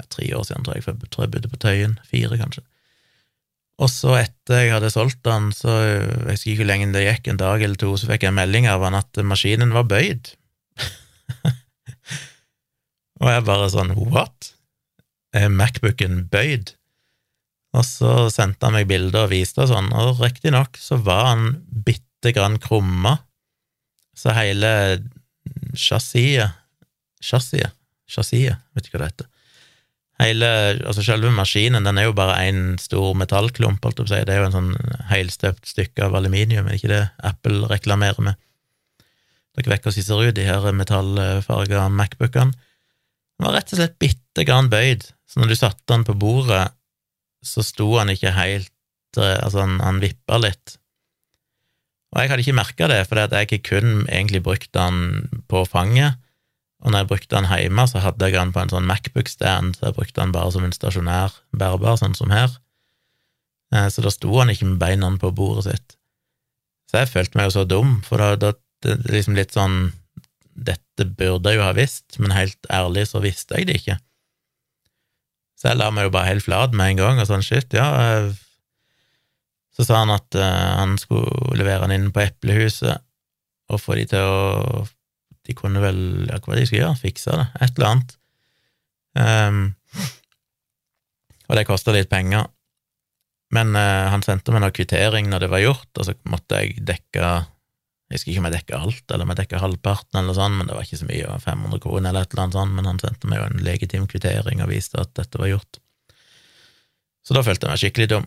Ja, tre år siden, tror jeg, for jeg tror jeg bodde på Tøyen. Fire, kanskje. Og så, etter jeg hadde solgt den, så jeg husker ikke hvor lenge det gikk, en dag eller to, så fikk jeg en melding av han at maskinen var bøyd. *laughs* og jeg bare sånn what? Er Macbooken bøyd? Og så sendte han meg bilder og viste og sånn, og riktignok så var han bitte grann krumma, så hele chassiset Chassiset? Chassiset, vet ikke hva det heter. Hele, altså Selve maskinen den er jo bare én stor metallklump, holdt jeg på å si. Det er jo en sånn helstøpt stykke av aluminium, er ikke det Apple reklamerer med? Dere vet hvordan de ser ut, de her metallfarga Macbookene. Den var rett og slett bitte grann bøyd, så når du satte den på bordet, så sto han ikke helt eh, Altså, han, han vippa litt. Og jeg hadde ikke merka det, for jeg ikke kun egentlig brukte han på fanget. Og når jeg brukte han hjemme, så hadde jeg han på en sånn Macbook-stand, så jeg brukte han bare som en stasjonær bærbar, sånn som her. Eh, så da sto han ikke med beina på bordet sitt. Så jeg følte meg jo så dum, for da, da det liksom litt sånn Dette burde jeg jo ha visst, men helt ærlig så visste jeg det ikke. Så jeg la meg jo bare helt flat med en gang, og sånn shit, ja eh, Så sa han at uh, han skulle levere den inn på Eplehuset og få de til å De kunne vel ja, Hva de skulle gjøre? Fikse det? Et eller annet. Um, og det kosta litt penger. Men uh, han sendte meg noe kvittering når det var gjort, og så måtte jeg dekke jeg husker ikke om jeg dekka alt, eller om jeg dekka halvparten, eller sånn, men det var ikke så mye, 500 kroner eller et eller annet sånt, men han sendte meg jo en legitim kvittering og viste at dette var gjort. Så da følte jeg meg skikkelig dum.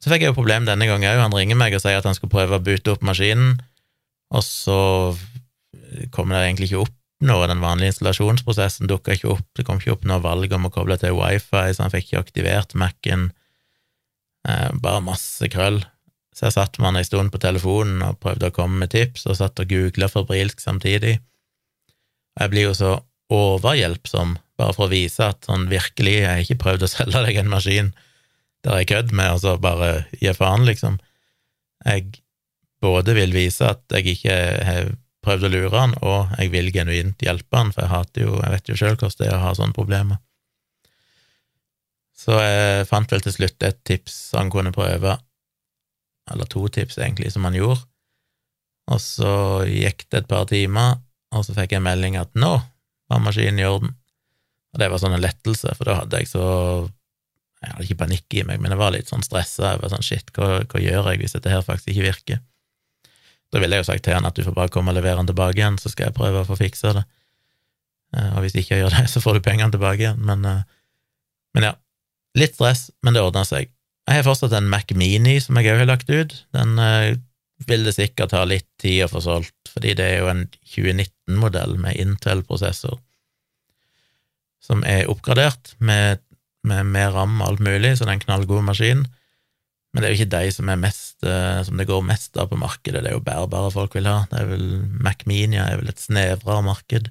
Så fikk jeg jo problem denne gangen òg, han ringer meg og sier at han skal prøve å bute opp maskinen, og så kommer det egentlig ikke opp noe, den vanlige installasjonsprosessen dukka ikke opp, det kom ikke opp noe valg om å koble til wifi, så han fikk ikke aktivert Mac-en, eh, bare masse krøll. Så jeg satt med han ei stund på telefonen og prøvde å komme med tips, og satt og googla febrilsk samtidig. Jeg blir jo så overhjelpsom, bare for å vise at sånn virkelig, jeg har ikke prøvd å selge deg en maskin der jeg kødder med, og så bare gi faen, liksom. Jeg både vil vise at jeg ikke har prøvd å lure han, og jeg vil genuint hjelpe han, for jeg hater jo, jeg vet jo sjøl hvordan det er å ha sånne problemer. Så jeg fant vel til slutt et tips han kunne prøve, eller to tips, egentlig, som han gjorde. Og så gikk det et par timer, og så fikk jeg melding at nå var maskinen i orden. Og det var sånn en lettelse, for da hadde jeg så Jeg hadde ikke panikk i meg, men jeg var litt sånn stressa over sånn shit, hva, hva, gjør jeg hvis dette her faktisk ikke virker? Da ville jeg jo sagt til han at du får bare komme og levere den tilbake igjen, så skal jeg prøve å få fiksa det. Eh, og hvis ikke jeg gjør det, *laughs* så får du pengene tilbake igjen. Men, eh, men ja, litt stress, men det ordna seg. Jeg har fortsatt en Mac Mini som jeg òg har lagt ut. Den eh, vil det sikkert ta litt tid å få solgt, fordi det er jo en 2019-modell med Intel-prosessor som er oppgradert med, med mer ram og alt mulig, så det er en knallgod maskin. Men det er jo ikke de som, mest, eh, som det går mest av på markedet, det er jo bærbare folk vil ha. Det er vel Mac Mini er vel et snevrere marked.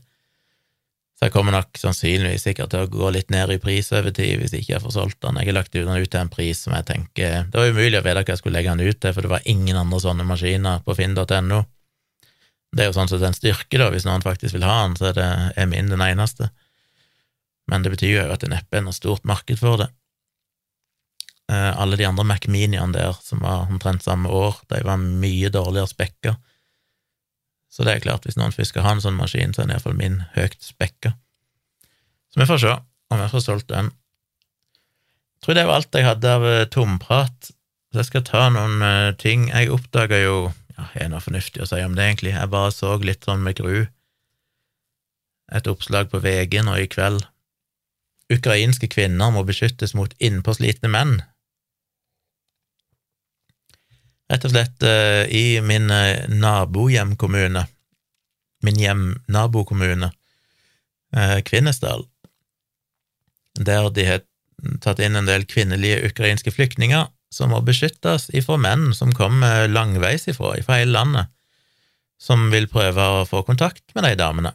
Så jeg kommer nok sannsynligvis sikkert til å gå litt ned i pris over tid hvis ikke jeg får solgt den. Jeg har lagt den ut til en pris som jeg tenker Det var umulig å vite hva jeg skulle legge den ut til, for det var ingen andre sånne maskiner på finn.no. Det er jo sånn sett en styrke, da, hvis noen faktisk vil ha den, så er, det, er min den eneste. Men det betyr jo at det neppe er noe stort marked for det. Eh, alle de andre Mac Miniene der, som var omtrent samme år, de var mye dårligere spekka. Så det er klart, hvis noen først skal ha en sånn maskin, så er den iallfall min høyt spekka. Så vi får se om jeg får solgt den. Jeg tror det var alt jeg hadde av eh, tomprat, så jeg skal ta noen uh, ting. Jeg oppdaga jo ja, er noe fornuftig å si om det, egentlig. Jeg bare så litt sånn med gru et oppslag på VG nå i kveld. Ukrainske kvinner må beskyttes mot innpåslitne menn. Rett og slett uh, i min uh, nabohjemkommune, min hjemnabokommune, uh, Kvinesdal, der de har tatt inn en del kvinnelige ukrainske flyktninger som må beskyttes ifra menn som kommer langveis ifra, ifra hele landet, som vil prøve å få kontakt med de damene.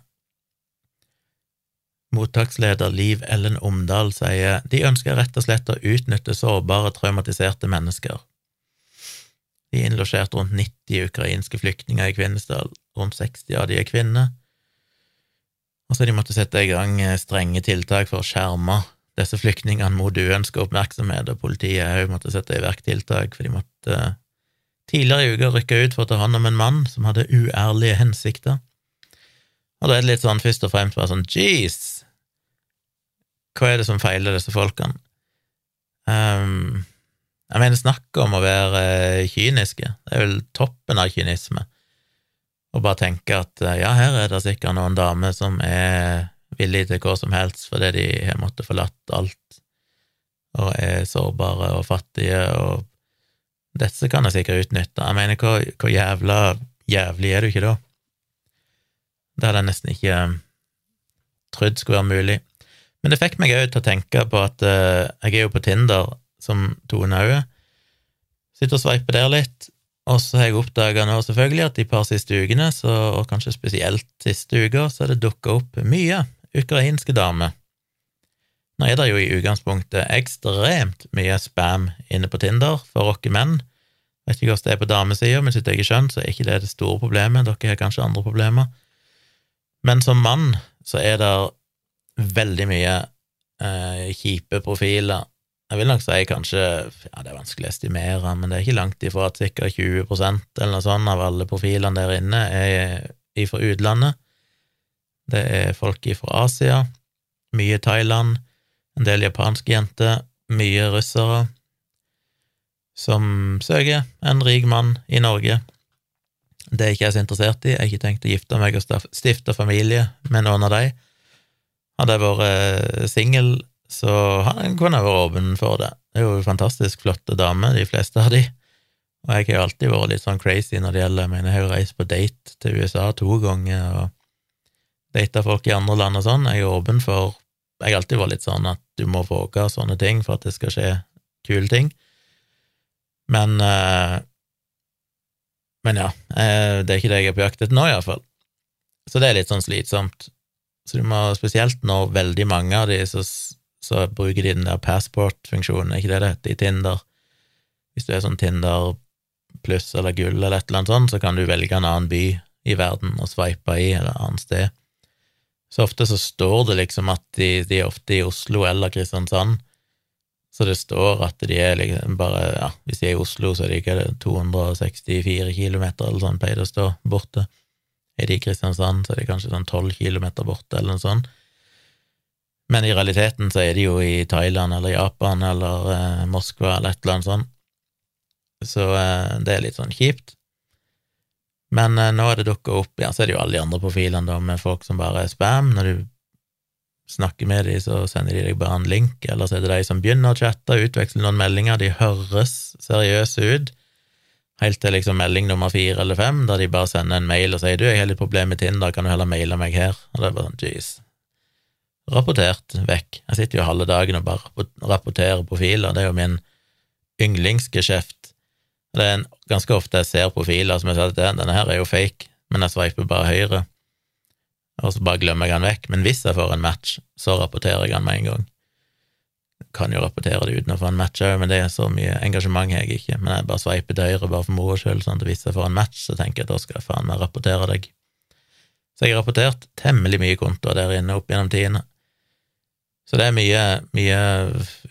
Mottaksleder Liv Ellen Omdal sier de ønsker rett og slett å utnytte sårbare, traumatiserte mennesker. De innlosjerte rundt 90 ukrainske flyktninger i Kvinesdal, rundt 60 av de er kvinner. Og så de måtte sette i gang eh, strenge tiltak for å skjerme disse flyktningene mot uønska oppmerksomhet, og politiet òg måtte sette i verk tiltak, for de måtte eh, tidligere i uka rykke ut for å ta hånd om en mann som hadde uærlige hensikter. Og da er det litt sånn først og fremst bare sånn jeez, hva er det som feiler disse folkene? Um, jeg mener, snakk om å være eh, kyniske. Det er vel toppen av kynisme. Å bare tenke at eh, ja, her er det sikkert noen damer som er villige til hva som helst fordi de har måttet forlatt alt og er sårbare og fattige, og dette kan jeg sikkert utnytte. Jeg mener, hvor, hvor jævla jævlig er du ikke da? Det hadde jeg nesten ikke eh, trodd skulle være mulig. Men det fikk meg òg til å tenke på at uh, jeg er jo på Tinder som Tone òg er. Sitter og sveiper der litt. Og så har jeg oppdaga nå selvfølgelig at de par siste ukene, så, og kanskje spesielt siste uka, så har det dukka opp mye ukrainske damer. Nå er det jo i utgangspunktet ekstremt mye spam inne på Tinder for oss menn. Vet ikke hvordan det er på damesida, men sitt eget skjønn så er ikke det det store problemet. Dere har kanskje andre problemer. Men som mann så er det veldig mye eh, kjipe profiler jeg vil nok si kanskje ja, det er vanskelig å estimere, men det er ikke langt ifra at ca. 20% eller noe sånt av alle profilene der inne er fra utlandet. Det er folk fra Asia, mye Thailand, en del japanske jenter, mye russere, som søker en rik mann i Norge. Det er ikke jeg så interessert i, jeg har ikke tenkt å gifte meg og stifte familie med noen av de. Hadde jeg vært singel så han kunne vært åpen for det. Det er jo fantastisk flotte damer, de fleste av de. Og jeg har jo alltid vært litt sånn crazy når det gjelder Jeg mener, jeg har jo reist på date til USA to ganger og data folk i andre land og sånn. Jeg er åpen for Jeg har alltid vært litt sånn at du må våge sånne ting for at det skal skje kule ting. Men eh, Men ja, eh, det er ikke det jeg er på jakt etter nå, iallfall. Så det er litt sånn slitsomt. Så du må, spesielt nå veldig mange av de så så bruker de den der passport-funksjonen, ikke det det heter, i Tinder. Hvis du er sånn Tinder pluss eller gull eller et eller annet sånt, så kan du velge en annen by i verden og sveipe i, eller et annet sted. Så ofte så står det liksom at de, de er ofte i Oslo eller Kristiansand, så det står at de er liksom bare Ja, hvis de er i Oslo, så er de ikke 264 kilometer eller sånn, pleier det å stå borte. Er de i Kristiansand, så er de kanskje sånn 12 kilometer borte, eller noe sånt. Men i realiteten så er de jo i Thailand eller Japan eller eh, Moskva eller et eller annet sånt. Så eh, det er litt sånn kjipt. Men eh, nå er det dukka opp Ja, så er det jo alle de andre profilene, da, med folk som bare er spam. Når du snakker med dem, så sender de deg bare en link, eller så er det de som begynner å chatte, utveksler noen meldinger, de høres seriøse ut, helt til liksom melding nummer fire eller fem, der de bare sender en mail og sier du, jeg har litt problemer med Tinder, kan du heller maile meg her? Og det er bare sånn, jeez. Rapportert vekk. Jeg sitter jo halve dagen og bare rapporterer profiler, det er jo min yndlingsgeskjeft. Det er en, ganske ofte jeg ser profiler som jeg sier at denne her er jo fake, men jeg sveiper bare høyre og så bare glemmer jeg han vekk. Men hvis jeg får en match, så rapporterer jeg han med en gang. Jeg kan jo rapportere det uten å få en match òg, men det er så mye engasjement har jeg ikke. Men jeg bare sveiper til høyre bare for moro skyld, sånn at hvis jeg får en match, så tenker jeg at da skal jeg faen meg rapportere deg. Så jeg har rapportert temmelig mye kontoer der inne opp gjennom tidene. Så det er mye, mye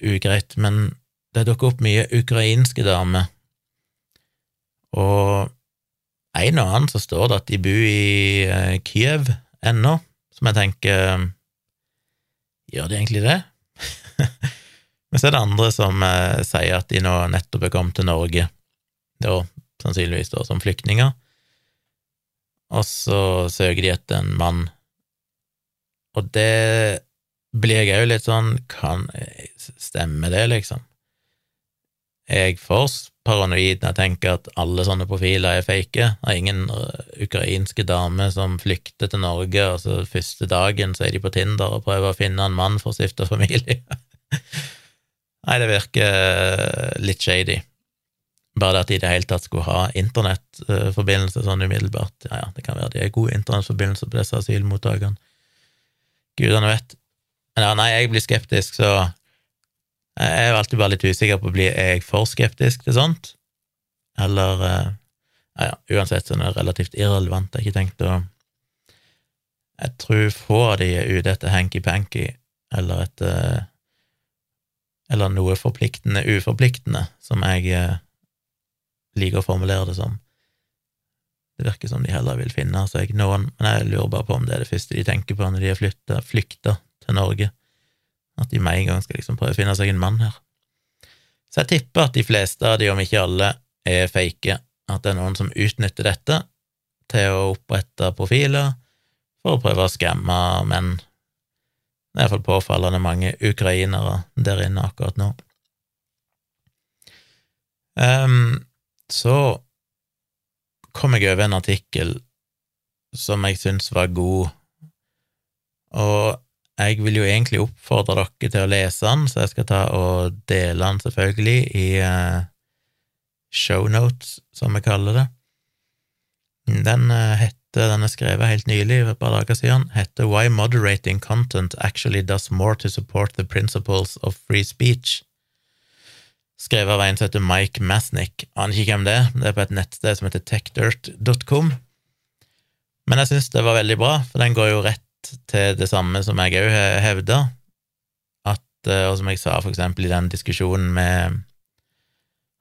ugreit, men det dukker opp mye ukrainske damer, og en og annen så står det at de bor i eh, Kiev, ennå, som jeg tenker Gjør de egentlig det? *laughs* Men så er det andre som eh, sier at de nå nettopp er kommet til Norge, da sannsynligvis da som flyktninger, og så søker de etter en mann. Og det blir jeg òg litt sånn Kan stemme det, liksom? Er jeg for paranoid når jeg tenker at alle sånne profiler er fake. Det ingen uh, ukrainske damer som flykter til Norge, og så første dagen så er de på Tinder og prøver å finne en mann for å stifte familie. *laughs* Nei, det virker uh, litt shady. Bare det at de i det hele tatt skulle ha internettforbindelse sånn umiddelbart. Ja, ja, det kan være de er gode internettforbindelser på disse asylmottakene. Gudene vet. Ja, nei, jeg blir skeptisk, så jeg er alltid bare litt usikker på blir jeg for skeptisk til sånt, eller eh, ja, ja, uansett så er det relativt irrelevant. Jeg har ikke tenkt å Jeg tror få av de er ute etter hanky-panky eller etter Eller noe forpliktende, uforpliktende, som jeg eh, liker å formulere det som. Det virker som de heller vil finne seg noen, men jeg lurer bare på om det er det første de tenker på når de har flytta, flykta til Norge. At de med en gang skal liksom prøve å finne seg en mann her. Så jeg tipper at de fleste av de, om ikke alle, er fake. At det er noen som utnytter dette til å opprette profiler for å prøve å skamme menn. Det er iallfall påfallende mange ukrainere der inne akkurat nå. Um, så kom jeg over en artikkel som jeg syntes var god, og jeg vil jo egentlig oppfordre dere til å lese den, så jeg skal ta og dele den selvfølgelig i uh, shownotes, som vi kaller det. Den uh, heter, den er skrevet helt nylig, for et par dager siden, heter Why Moderating Content Actually Does More to Support the Principles of Free Speech. Skrevet av en som heter Mike Masnick. Aner ikke hvem det er, det er på et nettsted som heter techdirt.com. Men jeg syns det var veldig bra, for den går jo rett til det samme som jeg òg hevda, at, og som jeg sa for eksempel i den diskusjonen med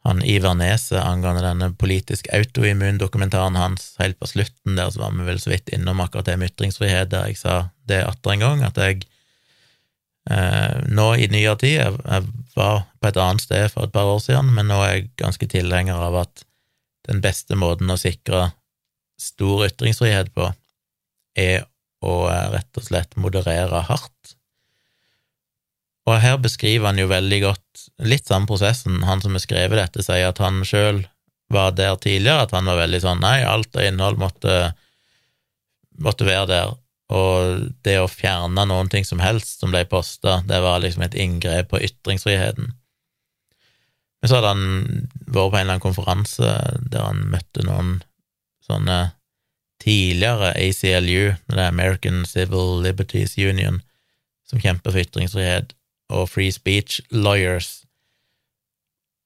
han Ivar Neset angående denne politisk autoimmun-dokumentaren hans helt på slutten der, så var vi vel så vidt innom akkurat det med ytringsfrihet, der jeg sa det atter en gang, at jeg eh, nå i nyere tid jeg, jeg, var på et annet sted for et par år siden, men nå er jeg ganske tilhenger av at den beste måten å sikre stor ytringsfrihet på, er og rett og slett moderere hardt. Og her beskriver han jo veldig godt litt samme prosessen. Han som har skrevet dette, sier at han sjøl var der tidligere, at han var veldig sånn nei, alt av innhold måtte, måtte være der, og det å fjerne noen ting som helst som ble posta, det var liksom et inngrep på ytringsfriheten. Men så hadde han vært på en eller annen konferanse der han møtte noen sånne tidligere ACLU, det er American Civil Liberties Union, som kjemper for ytringsfrihet, og Free Speech Lawyers.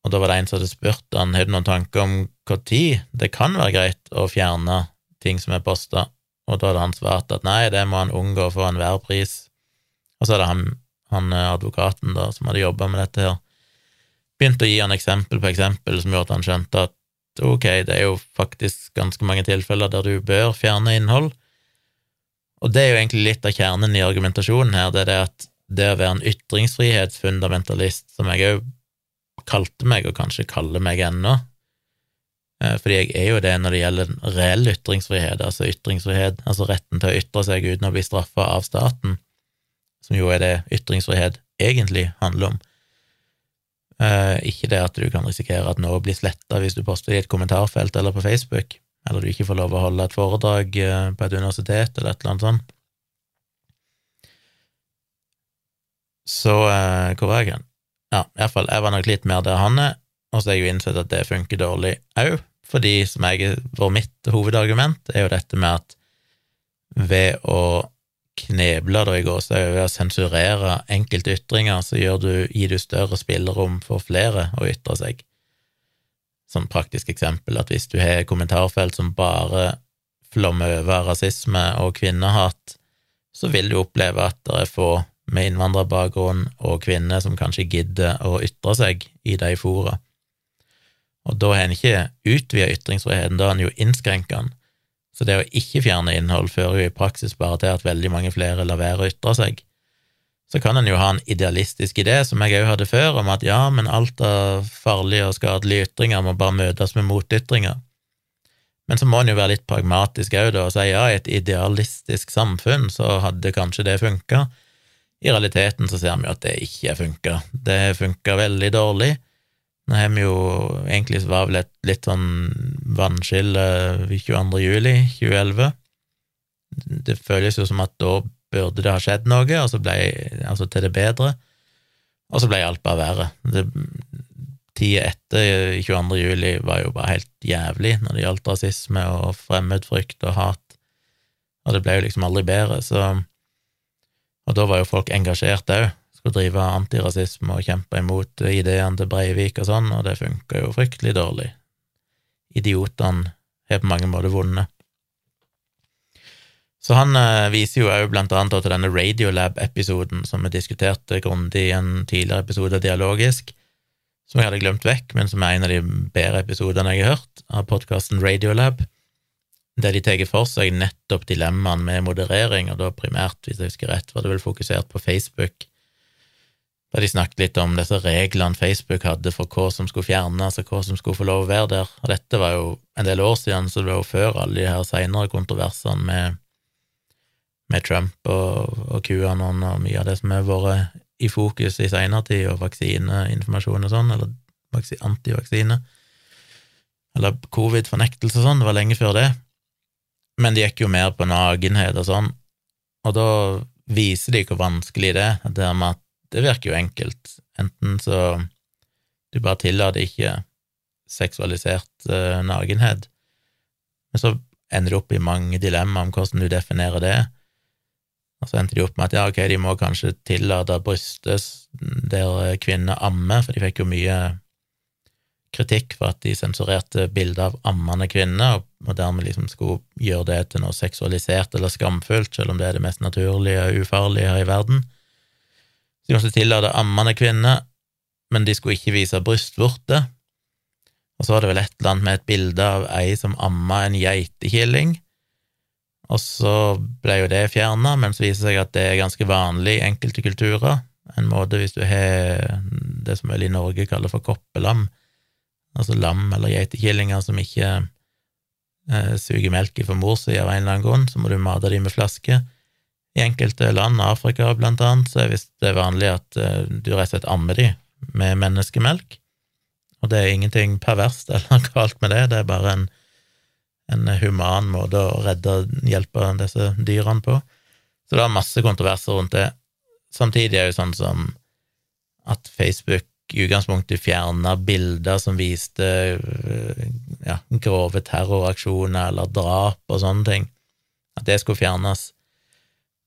Og da var det en som hadde spurt han hadde noen tanker om når det kan være greit å fjerne ting som er posta, og da hadde han svart at nei, det må han unngå for enhver pris. Og så hadde han, han advokaten da, som hadde jobba med dette her, begynt å gi han eksempel på eksempel som gjorde at han skjønte at ok, det er jo faktisk ganske mange tilfeller der du bør fjerne innhold, og det er jo egentlig litt av kjernen i argumentasjonen her, det er det at det å være en ytringsfrihetsfundamentalist, som jeg òg kalte meg, og kanskje kaller meg ennå, Eh, fordi jeg er jo det når det gjelder reell ytringsfrihet, altså ytringsfrihet, altså retten til å ytre seg uten å bli straffa av staten, som jo er det ytringsfrihet egentlig handler om. Eh, ikke det at du kan risikere at noe blir sletta hvis du poster i et kommentarfelt eller på Facebook, eller du ikke får lov å holde et foredrag eh, på et universitet eller et eller annet sånt. Så eh, hvor var jeg hen? Ja, iallfall, jeg var nok litt mer der han er, og så har jeg jo innsett at det funker dårlig òg, fordi som jeg var mitt hovedargument, er jo dette med at ved å kneble da i gåsehud ved å sensurere enkelte ytringer, så du, gir du større spillerom for flere å ytre seg. Som praktisk eksempel at hvis du har kommentarfelt som bare flommer over rasisme og kvinnehat, så vil du oppleve at det er få med innvandrerbakgrunn og kvinner som kanskje gidder å ytre seg i de fora. Og da har en ikke utvida ytringsfriheten, da har en jo innskrenka den. Så det å ikke fjerne innhold fører jo i praksis bare til at veldig mange flere lar være å ytre seg. Så kan en jo ha en idealistisk idé, som jeg òg hadde før, om at ja, men alt av farlige og skadelige ytringer må bare møtes med motytringer. Men så må en jo være litt pragmatisk òg, da, og si ja, i et idealistisk samfunn så hadde kanskje det funka. I realiteten så ser vi jo at det ikke funka. Det funka veldig dårlig. Nå har vi jo egentlig var vel et litt sånn vannskille 22. juli 2011. Det føles jo som at da burde det ha skjedd noe, og så ble, altså til det bedre, og så ble alt bare verre. Det, Tida etter 22. juli var jo bare helt jævlig når det gjaldt rasisme og fremmedfrykt og hat, og det ble jo liksom aldri bedre, så Og da var jo folk engasjert òg, skulle drive antirasisme og kjempe imot ideene til Breivik og sånn, og det funka jo fryktelig dårlig. Idiotene har på mange måter vunnet. Så han eh, viser jo òg blant annet til denne Radiolab-episoden som vi diskuterte grundig i en tidligere episode Dialogisk, som jeg hadde glemt vekk, men som er en av de bedre episodene jeg har hørt av podkasten Radiolab, der de tar for seg nettopp dilemmaene med moderering, og da primært, hvis jeg husker rett, var det vel fokusert på Facebook, der de snakket litt om disse reglene Facebook hadde for hva som skulle fjernes, og hva som skulle få lov å være der. Og dette var jo en del år siden, så det var jo før alle de her seinere kontroversene med med Trump og, og QAnon og mye av det som har vært i fokus i seinere tid, og vaksineinformasjon og sånn, eller antivaksine, eller covid-fornektelse og sånn, det var lenge før det, men det gikk jo mer på nagenhet og sånn, og da viser de hvor vanskelig det er, det med at det virker jo enkelt, enten så du bare tillater ikke seksualisert uh, nakenhet, men så ender du opp i mange dilemmaer om hvordan du definerer det, og så endte de opp med at ja, ok, de må kanskje tillate brystes der kvinner ammer, for de fikk jo mye kritikk for at de sensurerte bilder av ammende kvinner, og dermed liksom skulle gjøre det til noe seksualisert eller skamfullt, selv om det er det mest naturlige og ufarlige her i verden. Så de måtte tillate ammende kvinner, men de skulle ikke vise brystvorter. Og så var det vel et eller annet med et bilde av ei som amma en geitekilling, og så ble jo det fjerna, men så viser det seg at det er ganske vanlig i enkelte kulturer. En måte hvis du har det som vel i Norge kaller for koppelam, altså lam eller geitekillinger som ikke eh, suger melk fra mor si av en eller annen grunn, så må du mate dem med flaske. I enkelte land, Afrika blant annet, så er det vanlig at eh, du rett og slett ammer dem med menneskemelk, og det er ingenting perverst eller *laughs* galt med det, det er bare en en human måte å redde hjelpe disse dyrene på. Så det er masse kontroverser rundt det. Samtidig er det jo sånn som at Facebook i utgangspunktet fjerna bilder som viste ja, grove terroraksjoner eller drap og sånne ting, at det skulle fjernes.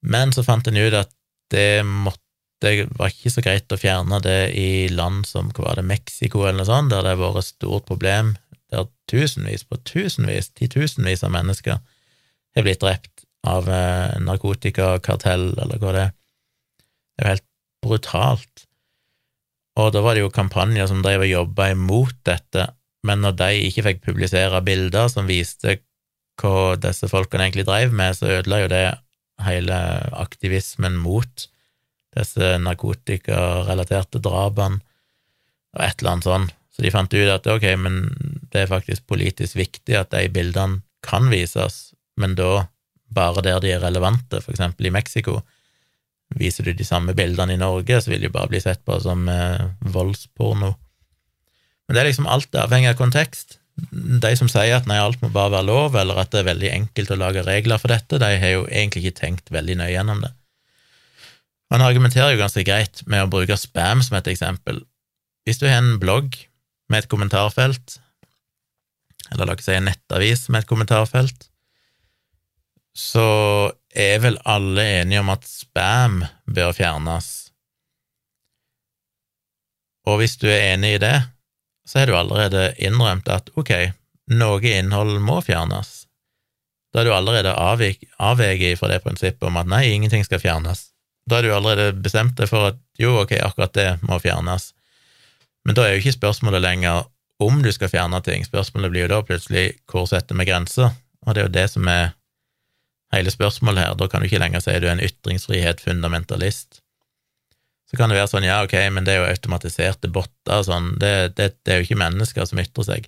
Men så fant en ut at det måtte det var ikke så greit å fjerne det i land som hva var det, Mexico eller noe sånt, der det har vært et stort problem der tusenvis på tusenvis, titusenvis av mennesker har blitt drept av eh, narkotikakartell, eller hva det er. Det er jo helt brutalt. Og da var det jo kampanjer som drev og jobba imot dette, men når de ikke fikk publisere bilder som viste hva disse folkene egentlig drev med, så ødela jo det hele aktivismen mot disse narkotikarelaterte drapene og et eller annet sånn. Så de fant ut at ok, men det er faktisk politisk viktig at de bildene kan vises, men da bare der de er relevante, for eksempel i Mexico. Viser du de samme bildene i Norge, så vil de bare bli sett på som eh, voldsporno. Men det er liksom alt avhengig av kontekst. De som sier at nei, alt må bare være lov, eller at det er veldig enkelt å lage regler for dette, de har jo egentlig ikke tenkt veldig nøye gjennom det. Han argumenterer jo ganske greit med å bruke spam som et eksempel. Hvis du har en blogg med et kommentarfelt, eller la oss si en nettavis med et kommentarfelt, så er vel alle enige om at spam bør fjernes. Og hvis du er enig i det, så har du allerede innrømt at ok, noe innhold må fjernes. Da er du allerede avveget fra det prinsippet om at nei, ingenting skal fjernes. Da har du allerede bestemt deg for at jo, ok, akkurat det må fjernes. Men da er jo ikke spørsmålet lenger om du skal fjerne ting, spørsmålet blir jo da plutselig hvor setter vi grenser, og det er jo det som er hele spørsmålet her, da kan du ikke lenger si at du er en ytringsfrihet fundamentalist. Så kan det være sånn, ja, ok, men det er jo automatiserte botter og sånn, det, det, det, er jo ikke mennesker som ytrer seg.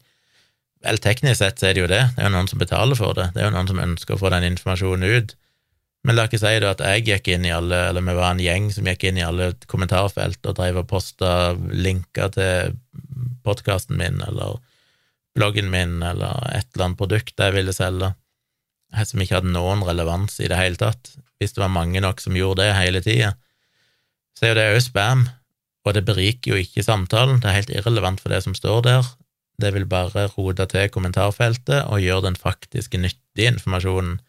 Vel, teknisk sett så er det jo det, det er jo noen som betaler for det, det er jo noen som ønsker å få den informasjonen ut, men la ikke si det at jeg gikk inn i alle, eller vi var en gjeng som gikk inn i alle kommentarfelt og drev og posta linker til podkasten min eller bloggen min eller et eller annet produkt jeg ville selge, som ikke hadde noen relevans i det hele tatt. Hvis det var mange nok som gjorde det hele tida, så er jo det òg spam, og det beriker jo ikke samtalen, det er helt irrelevant for det som står der, det vil bare rote til kommentarfeltet og gjøre den faktiske, nyttige informasjonen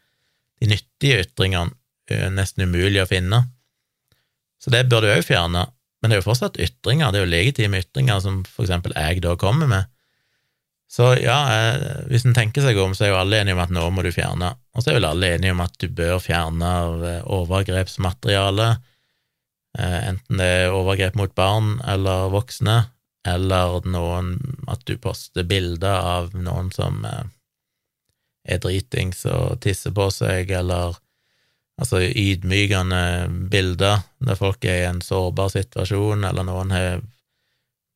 de nyttige ytringene er nesten umulig å finne. Så det bør du òg fjerne, men det er jo fortsatt ytringer, det er jo legitime ytringer som for eksempel jeg da kommer med. Så ja, eh, hvis en tenker seg om, så er jo alle enige om at nå må du fjerne, og så er vel alle enige om at du bør fjerne overgrepsmateriale, eh, enten det er overgrep mot barn eller voksne, eller noen, at du poster bilder av noen som eh, er dritings og tisser på seg, eller altså ydmykende bilder der folk er i en sårbar situasjon, eller noen har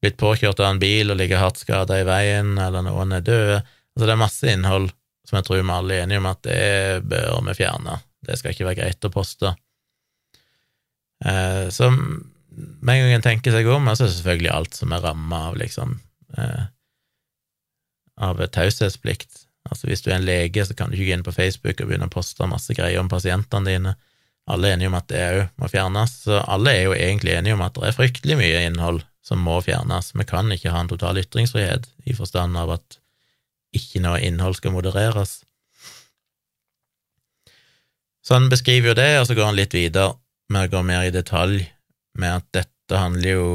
blitt påkjørt av en bil og ligger hardt skada i veien, eller noen er døde. Altså, det er masse innhold som jeg tror vi alle er enige om at det bør vi fjerne. Det skal ikke være greit å poste. Eh, så med en gang en tenker seg om, så er det selvfølgelig alt som er ramma av liksom eh, av taushetsplikt. Altså Hvis du er en lege, så kan du ikke gå inn på Facebook og begynne å poste masse greier om pasientene dine. Alle er enige om at det òg må fjernes, så alle er jo egentlig enige om at det er fryktelig mye innhold som må fjernes. Vi kan ikke ha en total ytringsfrihet i forstand av at ikke noe innhold skal modereres. Så han beskriver jo det, og så går han litt videre med å går mer i detalj med at dette handler jo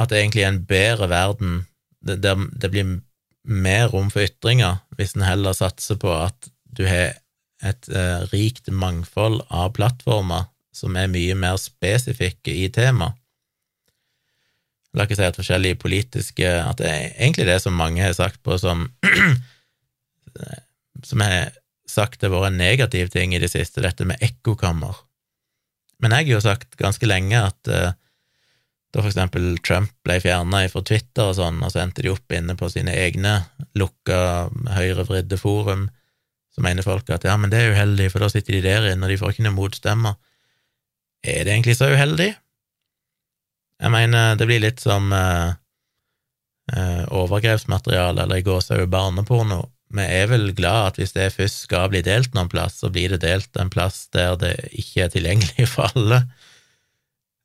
At det egentlig er en bedre verden, Det, det blir mer rom for ytringer hvis en heller satser på at du har et eh, rikt mangfold av plattformer som er mye mer spesifikke i tema. La ikke si at forskjellige politiske At det er egentlig det som mange har sagt på som *clears throat* Som har sagt det har vært en negativ ting i det siste, dette med ekkokammer. Men jeg har jo sagt ganske lenge at eh, da for eksempel Trump ble fjerna fra Twitter og sånn, og så endte de opp inne på sine egne lukka høyrevridde forum, så mener folk at ja, men det er uheldig, for da sitter de der inne, og de får ikke noe motstemmer. Er det egentlig så uheldig? Jeg mener, det blir litt som eh, eh, overgrepsmateriale, eller i gåsehud barneporno. Vi er vel glad at hvis det først skal bli delt noen plass, så blir det delt en plass der det ikke er tilgjengelig *laughs* for alle.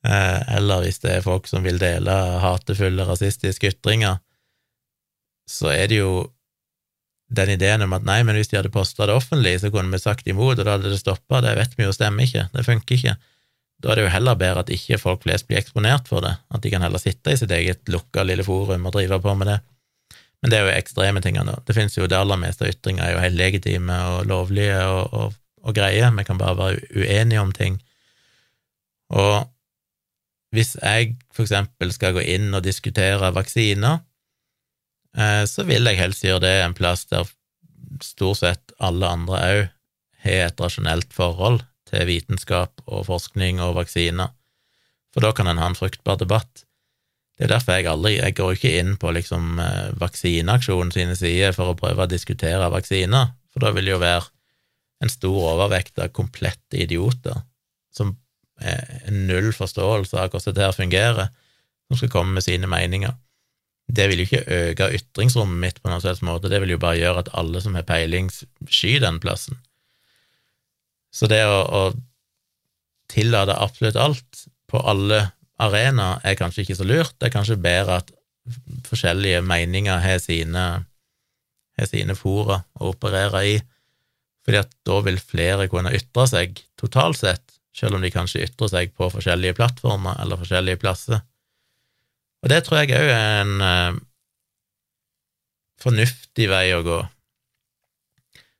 Eh, eller hvis det er folk som vil dele hatefulle, rasistiske ytringer, så er det jo den ideen om at nei, men hvis de hadde posta det offentlig, så kunne vi sagt imot, og da hadde det stoppa. Det vet vi jo stemmer ikke, det funker ikke. Da er det jo heller bedre at ikke folk flest blir eksponert for det, at de kan heller sitte i sitt eget lukka lille forum og drive på med det. Men det er jo ekstreme ting. Det finnes jo det aller meste av ytringer er jo helt legitime og lovlige og, og, og greie, vi kan bare være uenige om ting. Og hvis jeg for eksempel skal gå inn og diskutere vaksiner, eh, så vil jeg helst gjøre det en plass der stort sett alle andre òg har et rasjonelt forhold til vitenskap og forskning og vaksiner, for da kan en ha en fruktbar debatt. Det er derfor jeg aldri Jeg går ikke inn på liksom eh, vaksineaksjonen sine sider for å prøve å diskutere vaksiner, for da vil det jo være en stor overvekt av komplette idioter som er null forståelse av hvordan dette fungerer, som skal komme med sine meninger. Det vil jo ikke øke ytringsrommet mitt på noen slags måte, det vil jo bare gjøre at alle som har peiling, skyr den plassen. Så det å, å tillate absolutt alt på alle arenaer er kanskje ikke så lurt, det er kanskje bedre at forskjellige meninger har sine, har sine fora å operere i, fordi at da vil flere kunne ytre seg totalt sett, selv om de kanskje ytrer seg på forskjellige plattformer eller forskjellige plasser. Og det tror jeg òg er en eh, fornuftig vei å gå.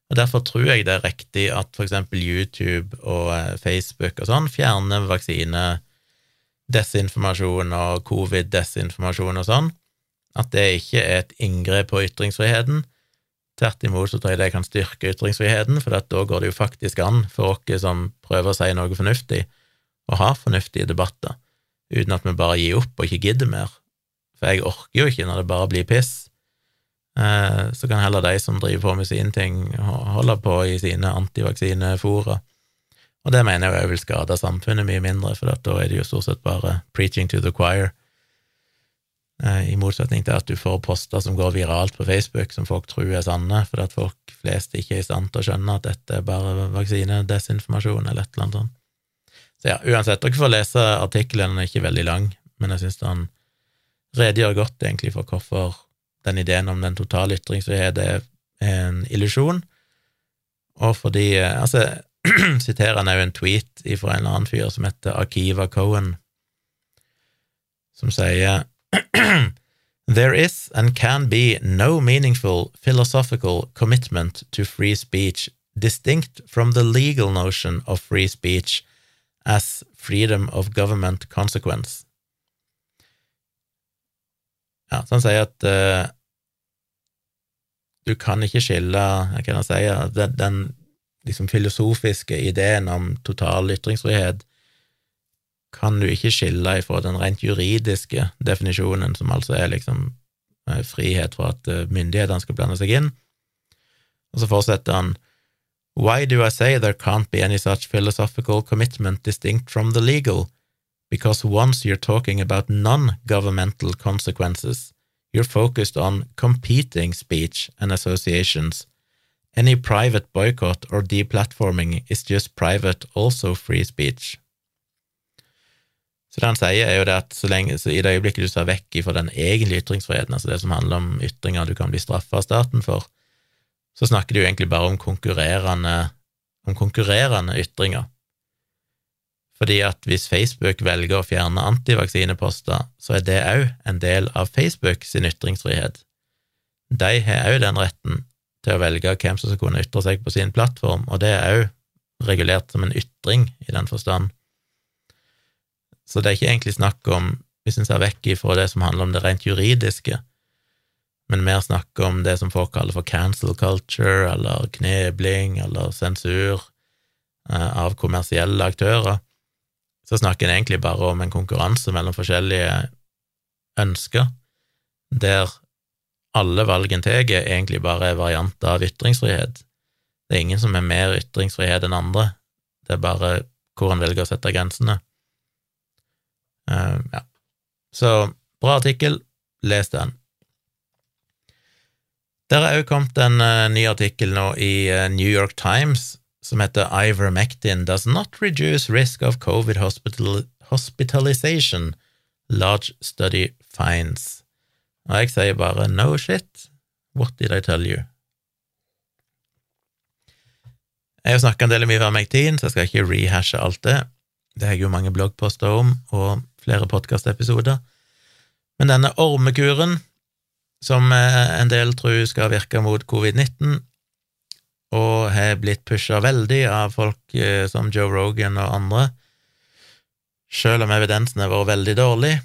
Og Derfor tror jeg det er riktig at for eksempel YouTube og eh, Facebook og sånn fjerner vaksine, desinformasjon og covid-desinformasjon og sånn, at det ikke er et inngrep på ytringsfriheten. Tvert imot så tror jeg det kan styrke ytringsfriheten, for da går det jo faktisk an for oss som prøver å si noe fornuftig, å ha fornuftige debatter, uten at vi bare gir opp og ikke gidder mer. For jeg orker jo ikke når det bare blir piss. Eh, så kan heller de som driver på med sine ting, holde på i sine antivaksinefora. Og det mener jeg òg vil skade samfunnet mye mindre, for da er det jo stort sett bare preaching to the choir. Eh, I motsetning til at du får poster som går viralt på Facebook, som folk tror er sanne, fordi at folk flest ikke er i stand til å skjønne at dette er bare vaksinedesinformasjon eller et eller annet sånt. Så ja, uansett, dere får lese artikkelen, den er ikke veldig lang, men jeg syns han redegjør godt egentlig for hvorfor den ideen om den totale ytringsfrihet er en illusjon, og fordi eh, Altså, *clears throat* siterer han òg en tweet fra en eller annen fyr som heter Akiva Cohen, som sier *clears throat* There is and can be no meaningful philosophical commitment to free speech distinct from the legal notion of free speech as freedom of government consequence. Ja, så han sier at uh, du kan ikke skille hva kan jeg si, den, den liksom filosofiske ideen om total ytringsfrihet kan du ikke skille ifra den rent juridiske definisjonen, som altså er liksom eh, frihet for at eh, myndighetene skal blande seg inn. Og så fortsetter han Why do I say there can't be any such philosophical commitment distinct from the legal? Because once you're talking about non-governmental consequences, you're focused on competing speech and associations. Any private boycott or deplatforming is just private, also free speech. Så det han sier, er jo det at så lenge, så i det øyeblikket du ser vekk fra den egentlige ytringsfriheten, altså det som handler om ytringer du kan bli straffa av staten for, så snakker du egentlig bare om konkurrerende, om konkurrerende ytringer. Fordi at hvis Facebook velger å fjerne antivaksineposter, så er det òg en del av Facebook sin ytringsfrihet. De har òg den retten til å velge hvem som skal kunne ytre seg på sin plattform, og det er òg regulert som en ytring i den forstand. Så det er ikke egentlig snakk om, hvis en ser vekk ifra det som handler om det rent juridiske, men mer snakk om det som folk kaller for cancel culture, eller knebling, eller sensur eh, av kommersielle aktører, så snakker en egentlig bare om en konkurranse mellom forskjellige ønsker, der alle valg tar, egentlig bare er varianter av ytringsfrihet. Det er ingen som er mer ytringsfrihet enn andre, det er bare hvor en velger å sette grensene. Uh, ja. Så bra artikkel, les den. Der er òg kommet en uh, ny artikkel nå i uh, New York Times som heter Ivermectin does not reduce risk of covid hospital hospitalization, large study finds. Og jeg sier bare no shit, what did I tell you? Jeg har snakka en del om Ivermectin, så jeg skal ikke rehashe alt det. Det har jeg jo mange bloggposter om, og flere podkastepisoder. Men denne ormekuren, som en del tror skal virke mot covid-19, og har blitt pusha veldig av folk eh, som Joe Rogan og andre, sjøl om evidensen har vært veldig dårlig,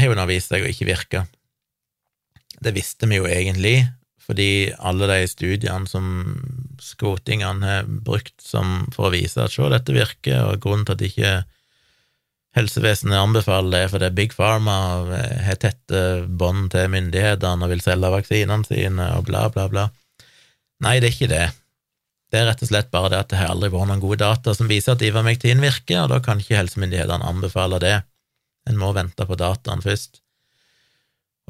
har jo nå vist seg å ikke virke. Det visste vi jo egentlig, fordi alle de studiene som skvotingene har brukt som, for å vise at se, dette virker, og grunnen til at ikke helsevesenet anbefaler det fordi Big Pharma har tette bånd til myndighetene og vil selge vaksinene sine og bla, bla, bla. Nei, det er ikke det. Det er rett og slett bare det at det har aldri vært noen gode data som viser at ivermektin virker, og da kan ikke helsemyndighetene anbefale det. En må vente på dataene først.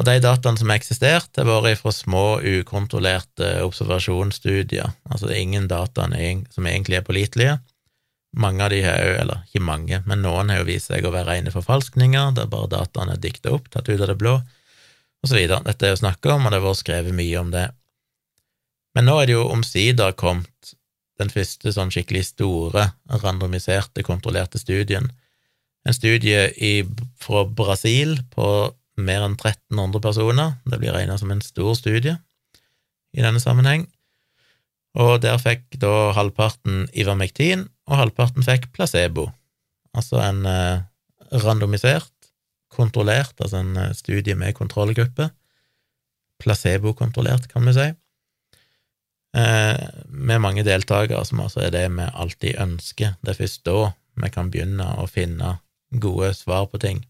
Og de dataene som har eksistert, har vært fra små, ukontrollerte observasjonsstudier, altså det er ingen data som egentlig er pålitelige. Mange av de har jo, eller ikke mange, men noen har jo vist seg å være rene forfalskninger, der bare dataene er dikta opp, tatt ut av det blå, videre. Dette er jo snakka om, og det har vært skrevet mye om det. Men nå er det jo omsider kommet den første sånn skikkelig store, randomiserte, kontrollerte studien. En studie i, fra Brasil på mer enn 1300 personer. Det blir regna som en stor studie i denne sammenheng. Og der fikk da halvparten Ivermektin, og halvparten fikk placebo. Altså en eh, randomisert, kontrollert, altså en eh, studie med kontrollgruppe. Placebo-kontrollert, kan vi si eh, med mange deltakere, som altså er det vi alltid ønsker. Det er først da vi kan begynne å finne gode svar på ting.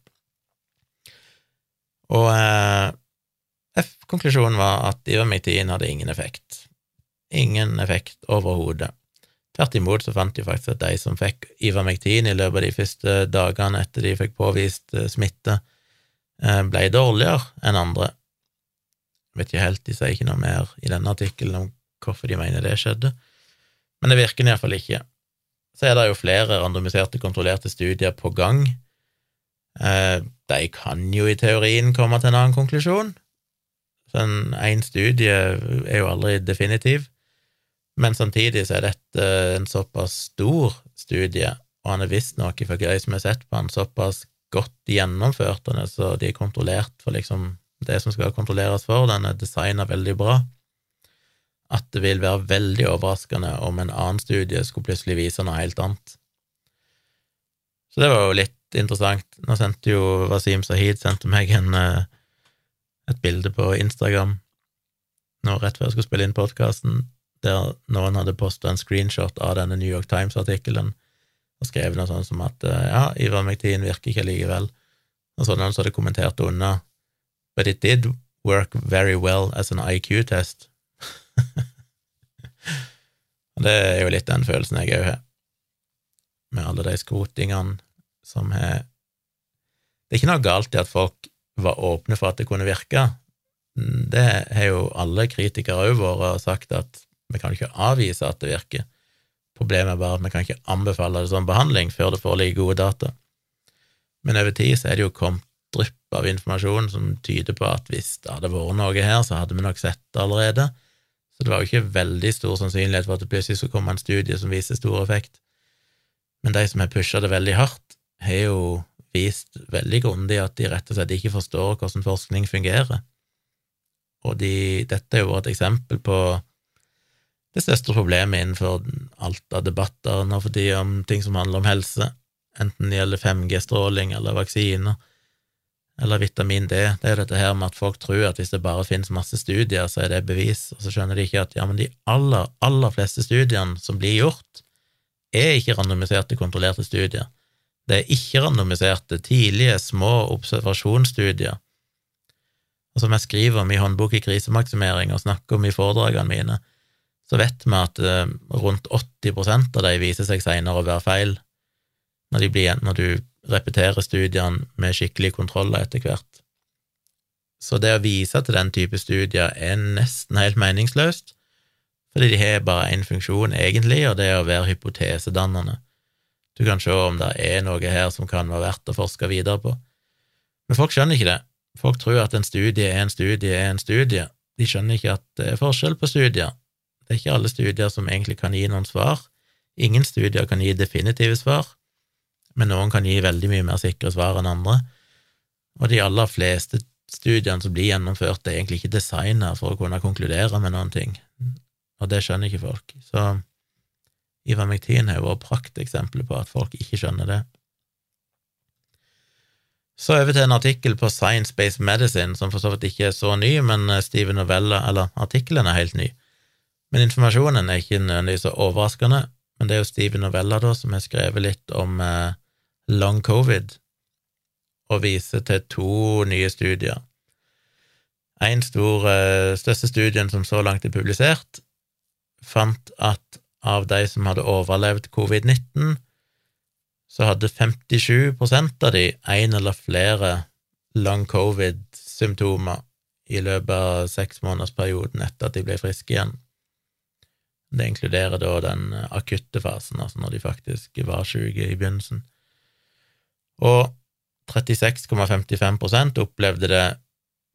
Og eh, konklusjonen var at ivermektin hadde ingen effekt. Ingen effekt overhodet. Tvert imot så fant de faktisk at de som fikk ivermektin i løpet av de første dagene etter de fikk påvist eh, smitte, eh, ble dårligere enn andre. Jeg vet ikke helt, de sier ikke noe mer i denne artikkelen om hvorfor de mener det skjedde, men det virker iallfall ikke. Så er det jo flere randomiserte, kontrollerte studier på gang. Eh, de kan jo i teorien komme til en annen konklusjon. Sånn én studie er jo aldri definitiv, men samtidig så er dette en såpass stor studie, og han er visstnok, ifølge de som har sett på han, såpass godt gjennomført, så de er kontrollert for liksom det som skal kontrolleres for, den er designa veldig bra at det vil være veldig overraskende om en annen studie skulle plutselig vise noe helt annet. Så det var jo litt interessant. Nå sendte jo Wasim Sahid sendte meg en, eh, et bilde på Instagram nå rett før jeg skulle spille inn podkasten, der noen hadde posta en screenshot av denne New York Times-artikkelen og skrevet noe sånt som at ja, ja, Ivermectin virker ikke likevel, og så noen som hadde kommentert unna, but it did work very well as an IQ-test. *laughs* det er jo litt den følelsen jeg òg har, med alle de skrotingene som har Det er ikke noe galt i at folk var åpne for at det kunne virke. Det har jo alle kritikere òg vært og sagt at vi kan ikke avvise at det virker. Problemet er bare at vi kan ikke anbefale det som behandling før det foreligger gode data. Men over tid så er det jo kommet drypp av informasjon som tyder på at hvis det hadde vært noe her, så hadde vi nok sett det allerede. Så det var jo ikke veldig stor sannsynlighet for at det plutselig skulle komme en studie som viser stor effekt. Men de som har pusha det veldig hardt, har jo vist veldig grundig at de rett og slett ikke forstår hvordan forskning fungerer. Og de, dette er jo et eksempel på det største problemet innenfor alt av debatter nå for tida om ting som handler om helse, enten det gjelder 5G-stråling eller vaksiner eller vitamin D, det er dette her med at folk tror at hvis det bare finnes masse studier, så er det bevis, og så skjønner de ikke at ja, men de aller, aller fleste studiene som blir gjort, er ikke randomiserte, kontrollerte studier. Det er ikke-randomiserte, tidlige, små observasjonsstudier. Og som jeg skriver om i håndbok i krisemaksimering og snakker om i foredragene mine, så vet vi at eh, rundt 80% av de viser seg seinere å være feil, når, de blir, når du repetere studiene med skikkelig kontroller etter hvert. Så det å vise til den type studier er nesten helt meningsløst, fordi de har bare én funksjon, egentlig, og det er å være hypotesedannende. Du kan se om det er noe her som kan være verdt å forske videre på. Men folk skjønner ikke det. Folk tror at en studie er en studie er en studie. De skjønner ikke at det er forskjell på studier. Det er ikke alle studier som egentlig kan gi noen svar. Ingen studier kan gi definitive svar men noen kan gi veldig mye mer sikre svar enn andre. Og de aller fleste studiene som blir gjennomført, er egentlig ikke designa for å kunne konkludere med noen ting, og det skjønner ikke folk. Så Ivermectin har jo vært prakteksempler på at folk ikke skjønner det. Så over til en artikkel på Science Based Medicine, som for så vidt ikke er så ny, men Steven Novella, eller artikkelen er helt ny. Men informasjonen er ikke nødvendigvis så overraskende, men det er jo Steven Novella da, som har skrevet litt om eh, long covid og viser til to nye studier. En stor, eh, største studien som så langt er publisert, fant at av de som hadde overlevd covid-19, så hadde 57% av de en eller flere long covid-symptomer i løpet av seksmånedersperioden etter at de ble friske igjen. Det inkluderer da den akutte fasen, altså når de faktisk var syke i begynnelsen. Og 36,55% opplevde det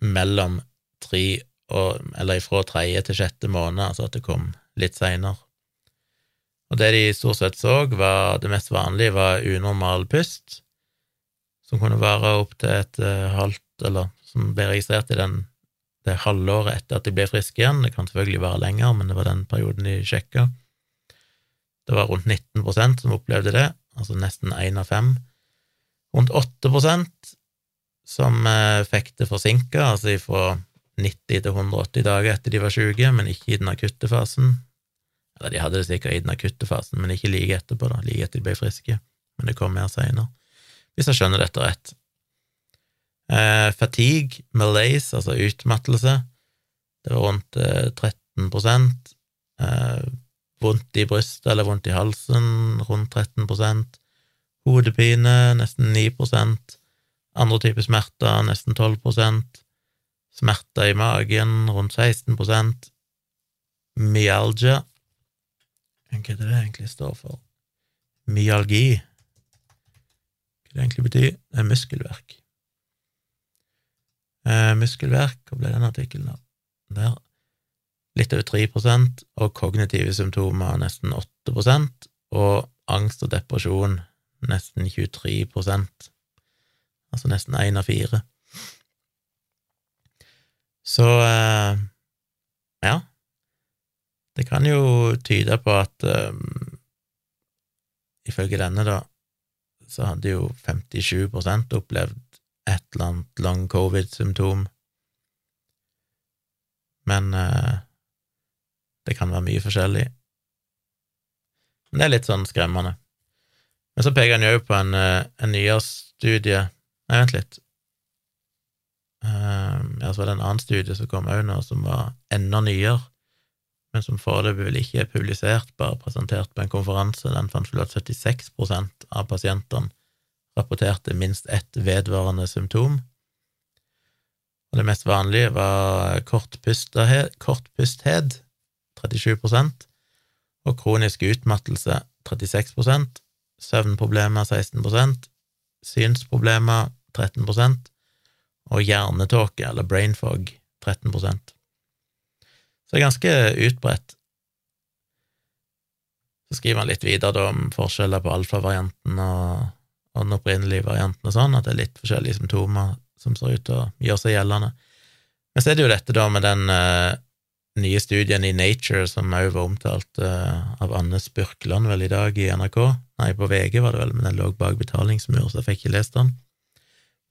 mellom tre og Eller fra tredje til sjette måned, altså at det kom litt seinere. Og det de stort sett så, var det mest vanlige var unormal pust, som kunne vare opptil et uh, halvt, eller som ble registrert i den det halvåret etter at de ble friske igjen. Det kan selvfølgelig være lenger, men det var den perioden de sjekka. Det var rundt 19% som opplevde det, altså nesten én av fem. Rundt 8% som eh, fikk det forsinka, altså fra 90 til 180 dager etter de var syke, men ikke i den akutte fasen. Eller de hadde det sikkert i den akutte fasen, men ikke like etterpå, da, like etter de ble friske. Men det kom mer seinere, hvis jeg skjønner dette rett. Eh, fatigue, malaise, altså utmattelse, det var rundt eh, 13 eh, Vondt i brystet eller vondt i halsen, rundt 13 Hodepine, nesten 9% Andre typer smerter, nesten 12% Smerter i magen, rundt 16 Myalgia Hva er det det egentlig står for? Myalgi. Hva det egentlig betyr? Det er muskelverk. Eh, muskelverk, hva ble den artikkelen av? Der. Litt over 3 og kognitive symptomer nesten 8 og angst og depresjon nesten 23% altså nesten én av fire. Så eh, ja, det kan jo tyde på at um, ifølge denne, da, så hadde jo 57 opplevd et eller annet long covid-symptom. Men eh, det kan være mye forskjellig. Men det er litt sånn skremmende. Men så peker han jo på en, eh, en nyere studie Nei, vent litt. Um, ja, så var det en annen studie som kom òg nå, som var enda nyere, men som foreløpig vel ikke er publisert, bare presentert på en konferanse. Den fant vel at 76 av pasientene rapporterte minst ett vedvarende symptom. Og det mest vanlige var kortpusthet, kortpusthet 37% og kronisk utmattelse 36 søvnproblemer 16% synsproblemer 13% og hjernetåke, eller brain fog, 13% Så det er ganske utbredt. Så skriver han litt videre om forskjeller på alfavarianten og og den opprinnelige varianten og sånn, at det er litt forskjellige symptomer som ser ut til å gjøre seg gjeldende. Men så er det jo dette da med den uh, nye studien i Nature som òg var omtalt uh, av Anne Spurkland vel i dag i NRK, nei, på VG var det vel, men den lå bak betalingsmur, så jeg fikk ikke lest den.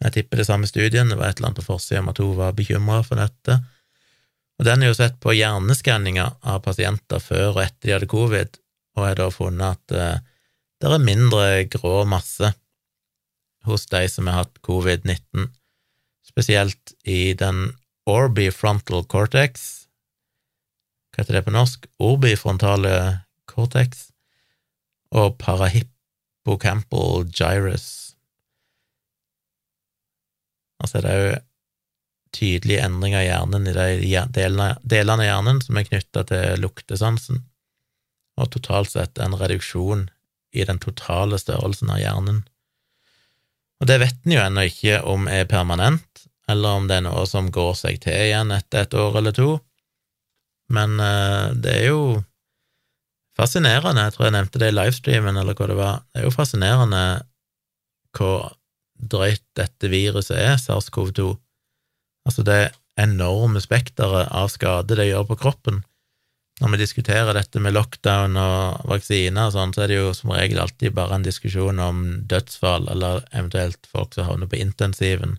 Jeg tipper det samme studien, det var et eller annet på forsida om at hun var bekymra for dette. Og den er jo sett på hjerneskanninger av pasienter før og etter de hadde covid, og har da funnet at uh, det er mindre grå masse hos de som har hatt covid-19, spesielt i den orbifrontal cortex Hva heter det på norsk? Orbifrontale cortex og parahippocampal gyrus. Altså det er jo tydelige endringer i hjernen i de delene, av hjernen som er knytta til luktesansen, og totalt sett en reduksjon i den totale størrelsen av hjernen. Og det vet en jo ennå ikke om er permanent, eller om det er noe som går seg til igjen etter et år eller to, men uh, det er jo fascinerende, jeg tror jeg nevnte det i livestreamen, eller hva det var, det er jo fascinerende hvor drøyt dette viruset er, SARS-CoV-2. Altså det enorme spekteret av skade det gjør på kroppen når vi diskuterer dette med lockdown og vaksiner og sånn, så er det jo som regel alltid bare en diskusjon om dødsfall, eller eventuelt folk som havner på intensiven,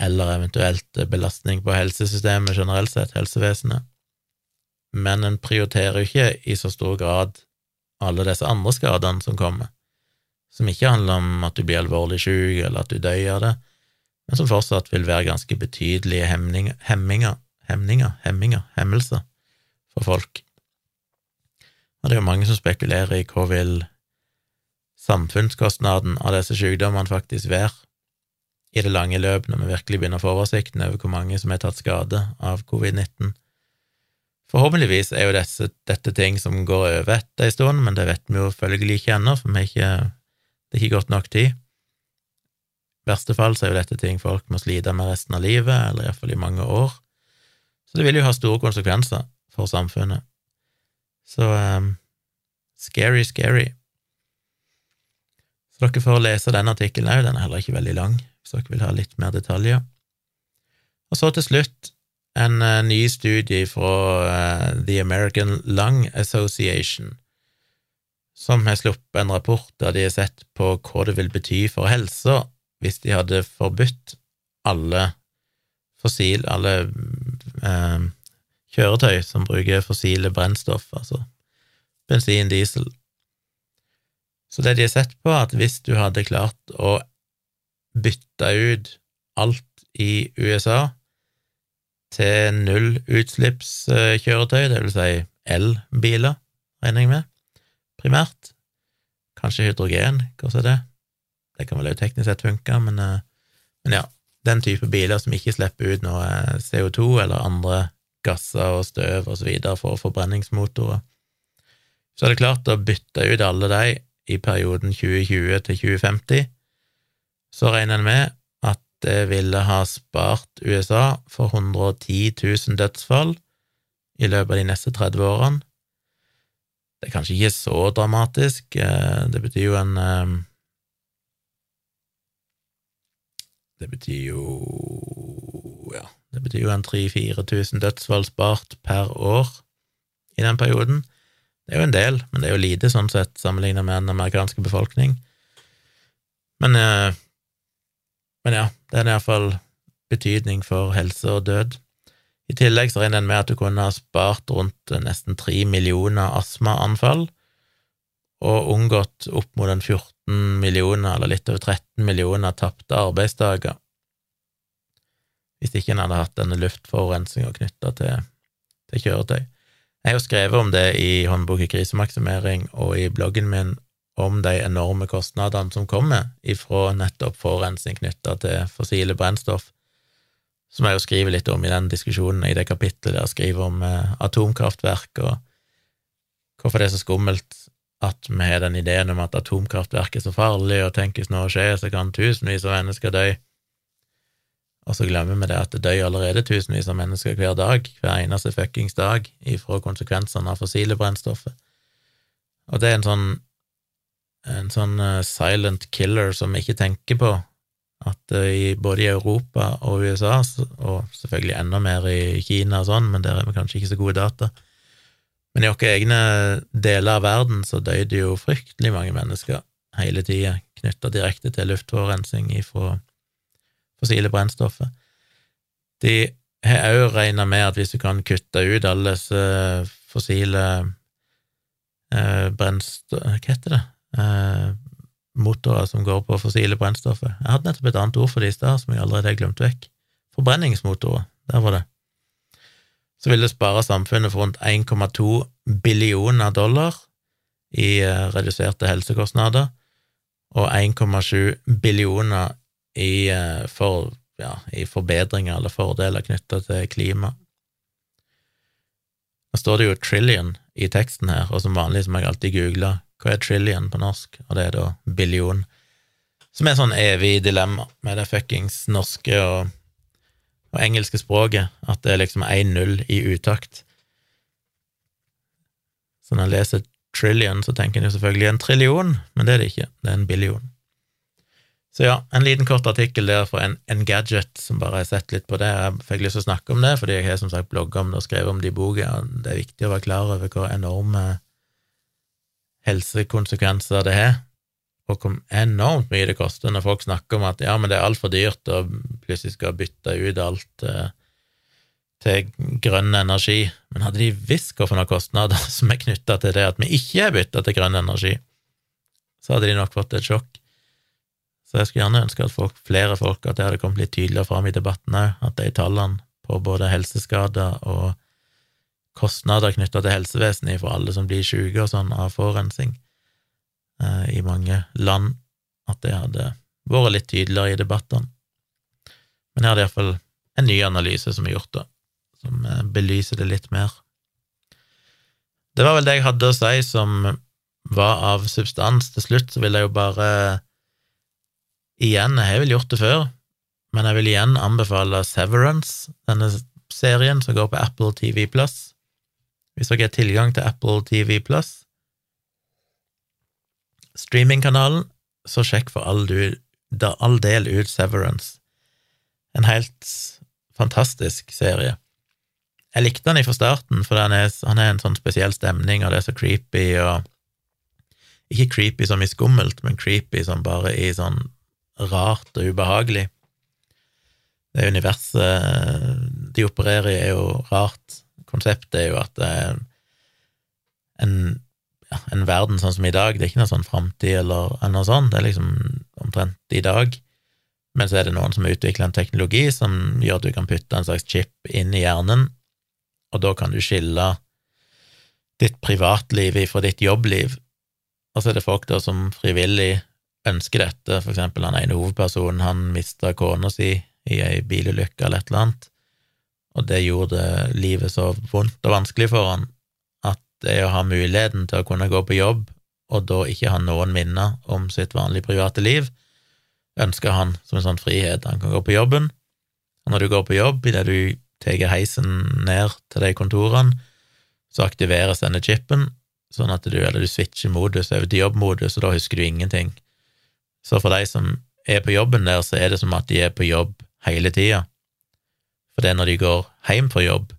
eller eventuelt belastning på helsesystemet generelt sett, helsevesenet. Men en prioriterer jo ikke i så stor grad alle disse andre skadene som kommer. som ikke handler om at du blir alvorlig syk, eller at du dør av det, men som fortsatt vil være ganske betydelige hemninger, hemminger, hemninger, hemminger, hemmelser for folk. Og det er jo mange som spekulerer i hva vil samfunnskostnaden av disse sykdommene faktisk være i det lange løp, når vi virkelig begynner å få oversikten over hvor mange som er tatt skade av covid-19. Forhåpentligvis er jo disse, dette ting som går over etter ei stund, men det vet vi jo følgelig ikke ennå, for ikke, det er ikke godt nok tid. I verste fall så er jo dette ting folk må slite med resten av livet, eller iallfall i mange år. Så det vil jo ha store konsekvenser for samfunnet. Så um, scary, scary. Så dere får lese denne artikkelen òg, den er heller ikke veldig lang, hvis dere vil ha litt mer detaljer. Og så til slutt en uh, ny studie fra uh, The American Lung Association, som har sluppet en rapport der de har sett på hva det vil bety for helsa hvis de hadde forbudt alle fossil, alle uh, kjøretøy som bruker fossile brennstoff, altså bensin, diesel. Så det de har sett på, at hvis du hadde klart å bytte ut alt i USA til nullutslippskjøretøy, det vil si elbiler, regner jeg med, primært, kanskje hydrogen, hva er det? Det kan vel også teknisk sett funke, men, eh, men ja, den type biler som ikke slipper ut noe CO2 eller andre gasser og støv videre for forbrenningsmotorer. Så er det klart å bytte ut alle de i perioden 2020 til 2050, så regner en med det ville ha spart USA for 110 000 dødsfall i løpet av de neste 30 årene. Det er kanskje ikke så dramatisk, eh, det betyr jo en eh, Det betyr jo ja, det betyr jo en 3000-4000 dødsfall spart per år i den perioden. Det er jo en del, men det er jo lite sånn sett sammenlignet med den amerikanske befolkning. Men, eh, men ja, det er iallfall betydning for helse og død. I tillegg så regner en med at du kunne ha spart rundt nesten tre millioner astmaanfall, og unngått opp mot en 14 millioner, eller litt over 13 millioner tapte arbeidsdager hvis ikke en hadde hatt denne luftforurensninga knytta til, til, kjøretøy. Jeg har jo skrevet om det i håndbok i krisemaksimering og i bloggen min om de enorme kostnadene som kommer ifra nettopp forurensning knytta til fossile brennstoff, som jeg jo skriver litt om i den diskusjonen i det kapittelet der jeg skriver om eh, atomkraftverk og hvorfor det er så skummelt at vi har den ideen om at atomkraftverk er så farlig, og tenkes noe skjer, så kan tusenvis av mennesker dø. Og så glemmer vi det at det dør allerede tusenvis av mennesker hver dag, hver eneste fuckings dag, ifra konsekvensene av fossile brennstoffer. Og det er en sånn en sånn uh, silent killer som vi ikke tenker på, at uh, i, både i Europa og USA, og selvfølgelig enda mer i Kina og sånn, men der er vi kanskje ikke så gode data, men i våre egne deler av verden så døde jo fryktelig mange mennesker hele tida, knytta direkte til luftforurensning fra fossile brennstoffer. De har òg regna med at hvis du kan kutte ut alle disse fossile eh, brennstoff... Hva heter det? Eh, motorer som går på fossile brennstoffer. Jeg hadde nettopp et annet ord for det i stad som jeg allerede har glemt vekk. Forbrenningsmotorer, der var det. Så vil det spare samfunnet for rundt 1,2 billioner dollar i eh, reduserte helsekostnader og 1,7 billioner i, eh, for, ja, i forbedringer eller fordeler knytta til klima. Nå står det jo trillion i teksten her, og som vanlig som jeg alltid google hva er trillion på norsk, og det er da billion, som er sånn evig dilemma med det fuckings norske og, og engelske språket, at det er liksom én null i utakt. Så når jeg leser trillion, så tenker en jo selvfølgelig en trillion, men det er det ikke, det er en billion. Så ja, en liten kort artikkel der fra en, en gadget som bare har sett litt på det. Jeg fikk lyst til å snakke om det, fordi jeg har som sagt blogga om det og skrevet om det i boka. Det er viktig å være klar over hvor enorme helsekonsekvenser det har, og hvor enormt mye det koster når folk snakker om at ja, men det er altfor dyrt og plutselig skal bytte ut alt eh, til grønn energi. Men hadde de visst hvilke kostnader *laughs* som er knytta til det at vi ikke har bytta til grønn energi, så hadde de nok fått et sjokk. Så jeg skulle gjerne ønske at folk, flere folk, at det hadde kommet litt tydeligere fram i debatten òg, at de tallene på både helseskader og kostnader knytta til helsevesenet for alle som blir syke og sånn av forurensning eh, i mange land, at det hadde vært litt tydeligere i debattene. Men her er det iallfall en ny analyse som er gjort, da, som eh, belyser det litt mer. Det var vel det jeg hadde å si som var av substans. Til slutt så vil jeg jo bare Igjen, jeg har vel gjort det før, men jeg vil igjen anbefale Severance, denne serien som går på Apple TV Plus. Hvis dere har tilgang til Apple TV Plus, streamingkanalen, så sjekk for all, du, all del ut Severance. En helt fantastisk serie. Jeg likte den fra starten, for han er, han er en sånn spesiell stemning, og det er så creepy og Ikke creepy som i skummelt, men creepy som bare i sånn rart og ubehagelig. Det universet de opererer i, er jo rart. Konseptet er jo at er en, ja, en verden sånn som i dag. Det er ikke noe sånn framtid eller noe sånt, det er liksom omtrent i dag. Men så er det noen som har utvikla en teknologi som gjør at du kan putte en slags chip inn i hjernen og da kan du skille ditt privatliv fra ditt jobbliv. Og så er det folk da som frivillig ønsker dette, for eksempel han ene hovedpersonen, han mista kona si i ei bilulykke eller et eller annet, og det gjorde livet så vondt og vanskelig for han at det å ha muligheten til å kunne gå på jobb, og da ikke ha noen minner om sitt vanlige private liv, ønsker han som en sånn frihet. Han kan gå på jobben, og når du går på jobb, idet du tar heisen ned til de kontorene, så aktiveres denne chipen, sånn at du, eller du switcher modus over til jobbmodus, og da husker du ingenting. Så for de som er på jobben der, så er det som at de er på jobb hele tida. For det er når de går hjem fra jobb,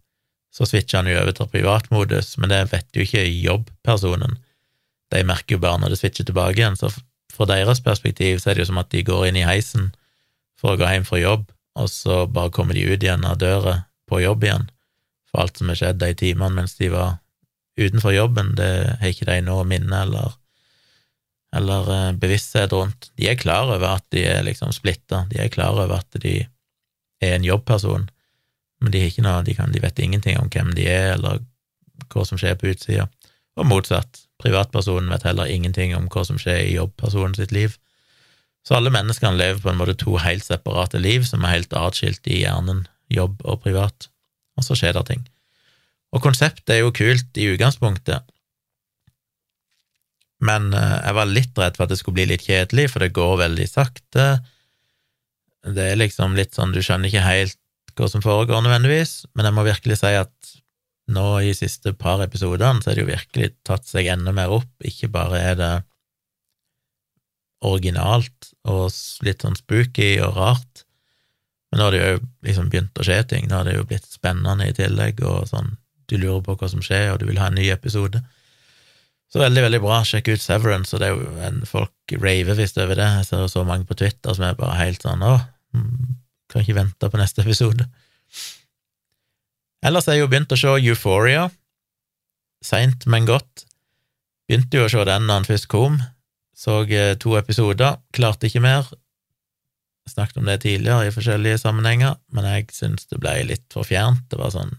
så switcher han jo over til privatmodus, men det vet jo ikke jobbpersonen. De merker jo bare når det switcher tilbake igjen, så fra deres perspektiv så er det jo som at de går inn i heisen for å gå hjem fra jobb, og så bare kommer de ut igjen av døra på jobb igjen, for alt som har skjedd de timene mens de var utenfor jobben, det har ikke de noe minne eller, eller eh, bevissthet rundt. De er klar over at de er liksom splitta, de er klar over at de er en jobbperson, men de, noe, de, kan, de vet ingenting om hvem de er, eller hva som skjer på utsida, og motsatt. Privatpersonen vet heller ingenting om hva som skjer i jobbpersonen sitt liv. Så alle menneskene lever på en måte to helt separate liv som er helt atskilt i hjernen jobb og privat, og så skjer det ting. Og konseptet er jo kult i utgangspunktet, men eh, jeg var litt redd for at det skulle bli litt kjedelig, for det går veldig sakte. Det er liksom litt sånn, du skjønner ikke helt hva som foregår nødvendigvis, men jeg må virkelig si at nå i siste par episodene så er det jo virkelig tatt seg enda mer opp, ikke bare er det originalt og litt sånn spooky og rart, men nå har det jo liksom begynt å skje ting, nå har det jo blitt spennende i tillegg, og sånn, du lurer på hva som skjer, og du vil ha en ny episode. Så veldig, veldig bra. Sjekk ut Severance, og det er jo en folk raver visst over det. Jeg ser jo så mange på Twitter som er bare helt sånn å, mm, kan ikke vente på neste episode. Ellers har jeg jo begynt å se Euphoria. Seint, men godt. Begynte jo å se den når han først kom. Så eh, to episoder, klarte ikke mer snakket om det tidligere i forskjellige sammenhenger, men jeg syns det ble litt for fjernt. Det var sånn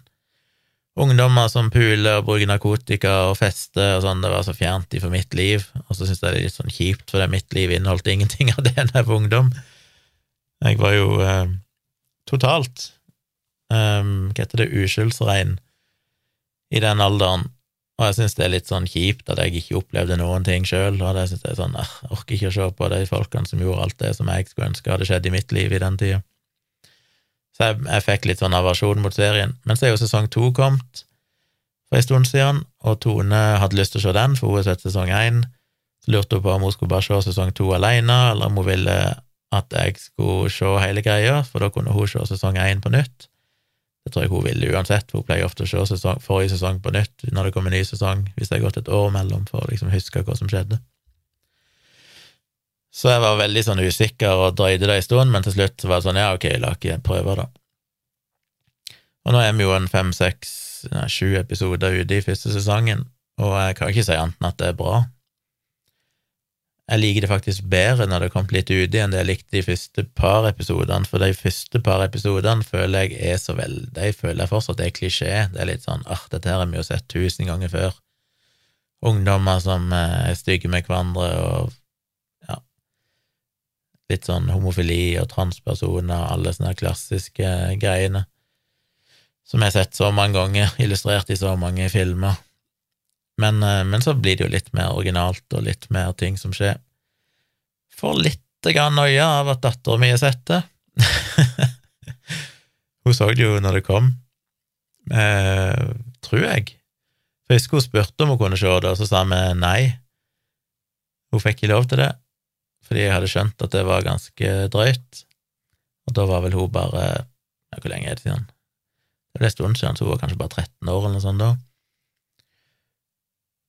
ungdommer som puler og bruker narkotika og fester og sånn, det var så fjernt for mitt liv, og så syns jeg det er litt sånn kjipt, for det mitt liv inneholdt ingenting av det da jeg var ungdom. Jeg var jo eh, totalt um, Hva heter det, uskyldsrein i den alderen, og jeg syns det er litt sånn kjipt at jeg ikke opplevde noen ting sjøl, og det synes jeg er sånn Jeg orker ikke å se på de folkene som gjorde alt det som jeg skulle ønske hadde skjedd i mitt liv i den tida. Så jeg, jeg, fikk litt sånn aversjon mot serien. Men så er jo sesong to kommet for en stund siden, og Tone hadde lyst til å se den, for hun har sett sesong én. Så lurte hun på om hun skulle bare se sesong to alene, eller om hun ville at jeg skulle se hele greia, for da kunne hun se sesong én på nytt. Det tror jeg hun ville uansett, for hun pleier ofte å se sesong, forrige sesong på nytt når det kommer en ny sesong, hvis det har gått et år mellom, for å liksom huske hva som skjedde. Så jeg var veldig sånn usikker og drøyde det en stund, men til slutt var det sånn, ja, ok, la ikke prøve, da. Og nå er vi jo en fem, seks, sju episoder ute i første sesongen, og jeg kan ikke si annet enn at det er bra. Jeg liker det faktisk bedre når det har kommet litt uti enn det jeg likte de første par episodene, for de første par episodene føler jeg er så vel De føler jeg fortsatt er klisjé. Det er litt sånn ah, dette her har vi jo sett tusen ganger før. Ungdommer som eh, er stygge med hverandre, og ja Litt sånn homofili og transpersoner, og alle sånne klassiske greiene som jeg har sett så mange ganger, *laughs* illustrert i så mange filmer. Men, eh, men, så blir det jo litt mer originalt, og litt mer ting som skjer. Får litt grann noia av at dattera mi har sett det. *laughs* hun så det jo når det kom, eh, tror jeg. For jeg skulle spurte om hun kunne se det, og så sa vi nei. Hun fikk ikke lov til det, fordi jeg hadde skjønt at det var ganske drøyt. Og da var vel hun bare Hvor lenge er det siden? Det er en stund siden, så hun var kanskje bare 13 år eller noe sånt da.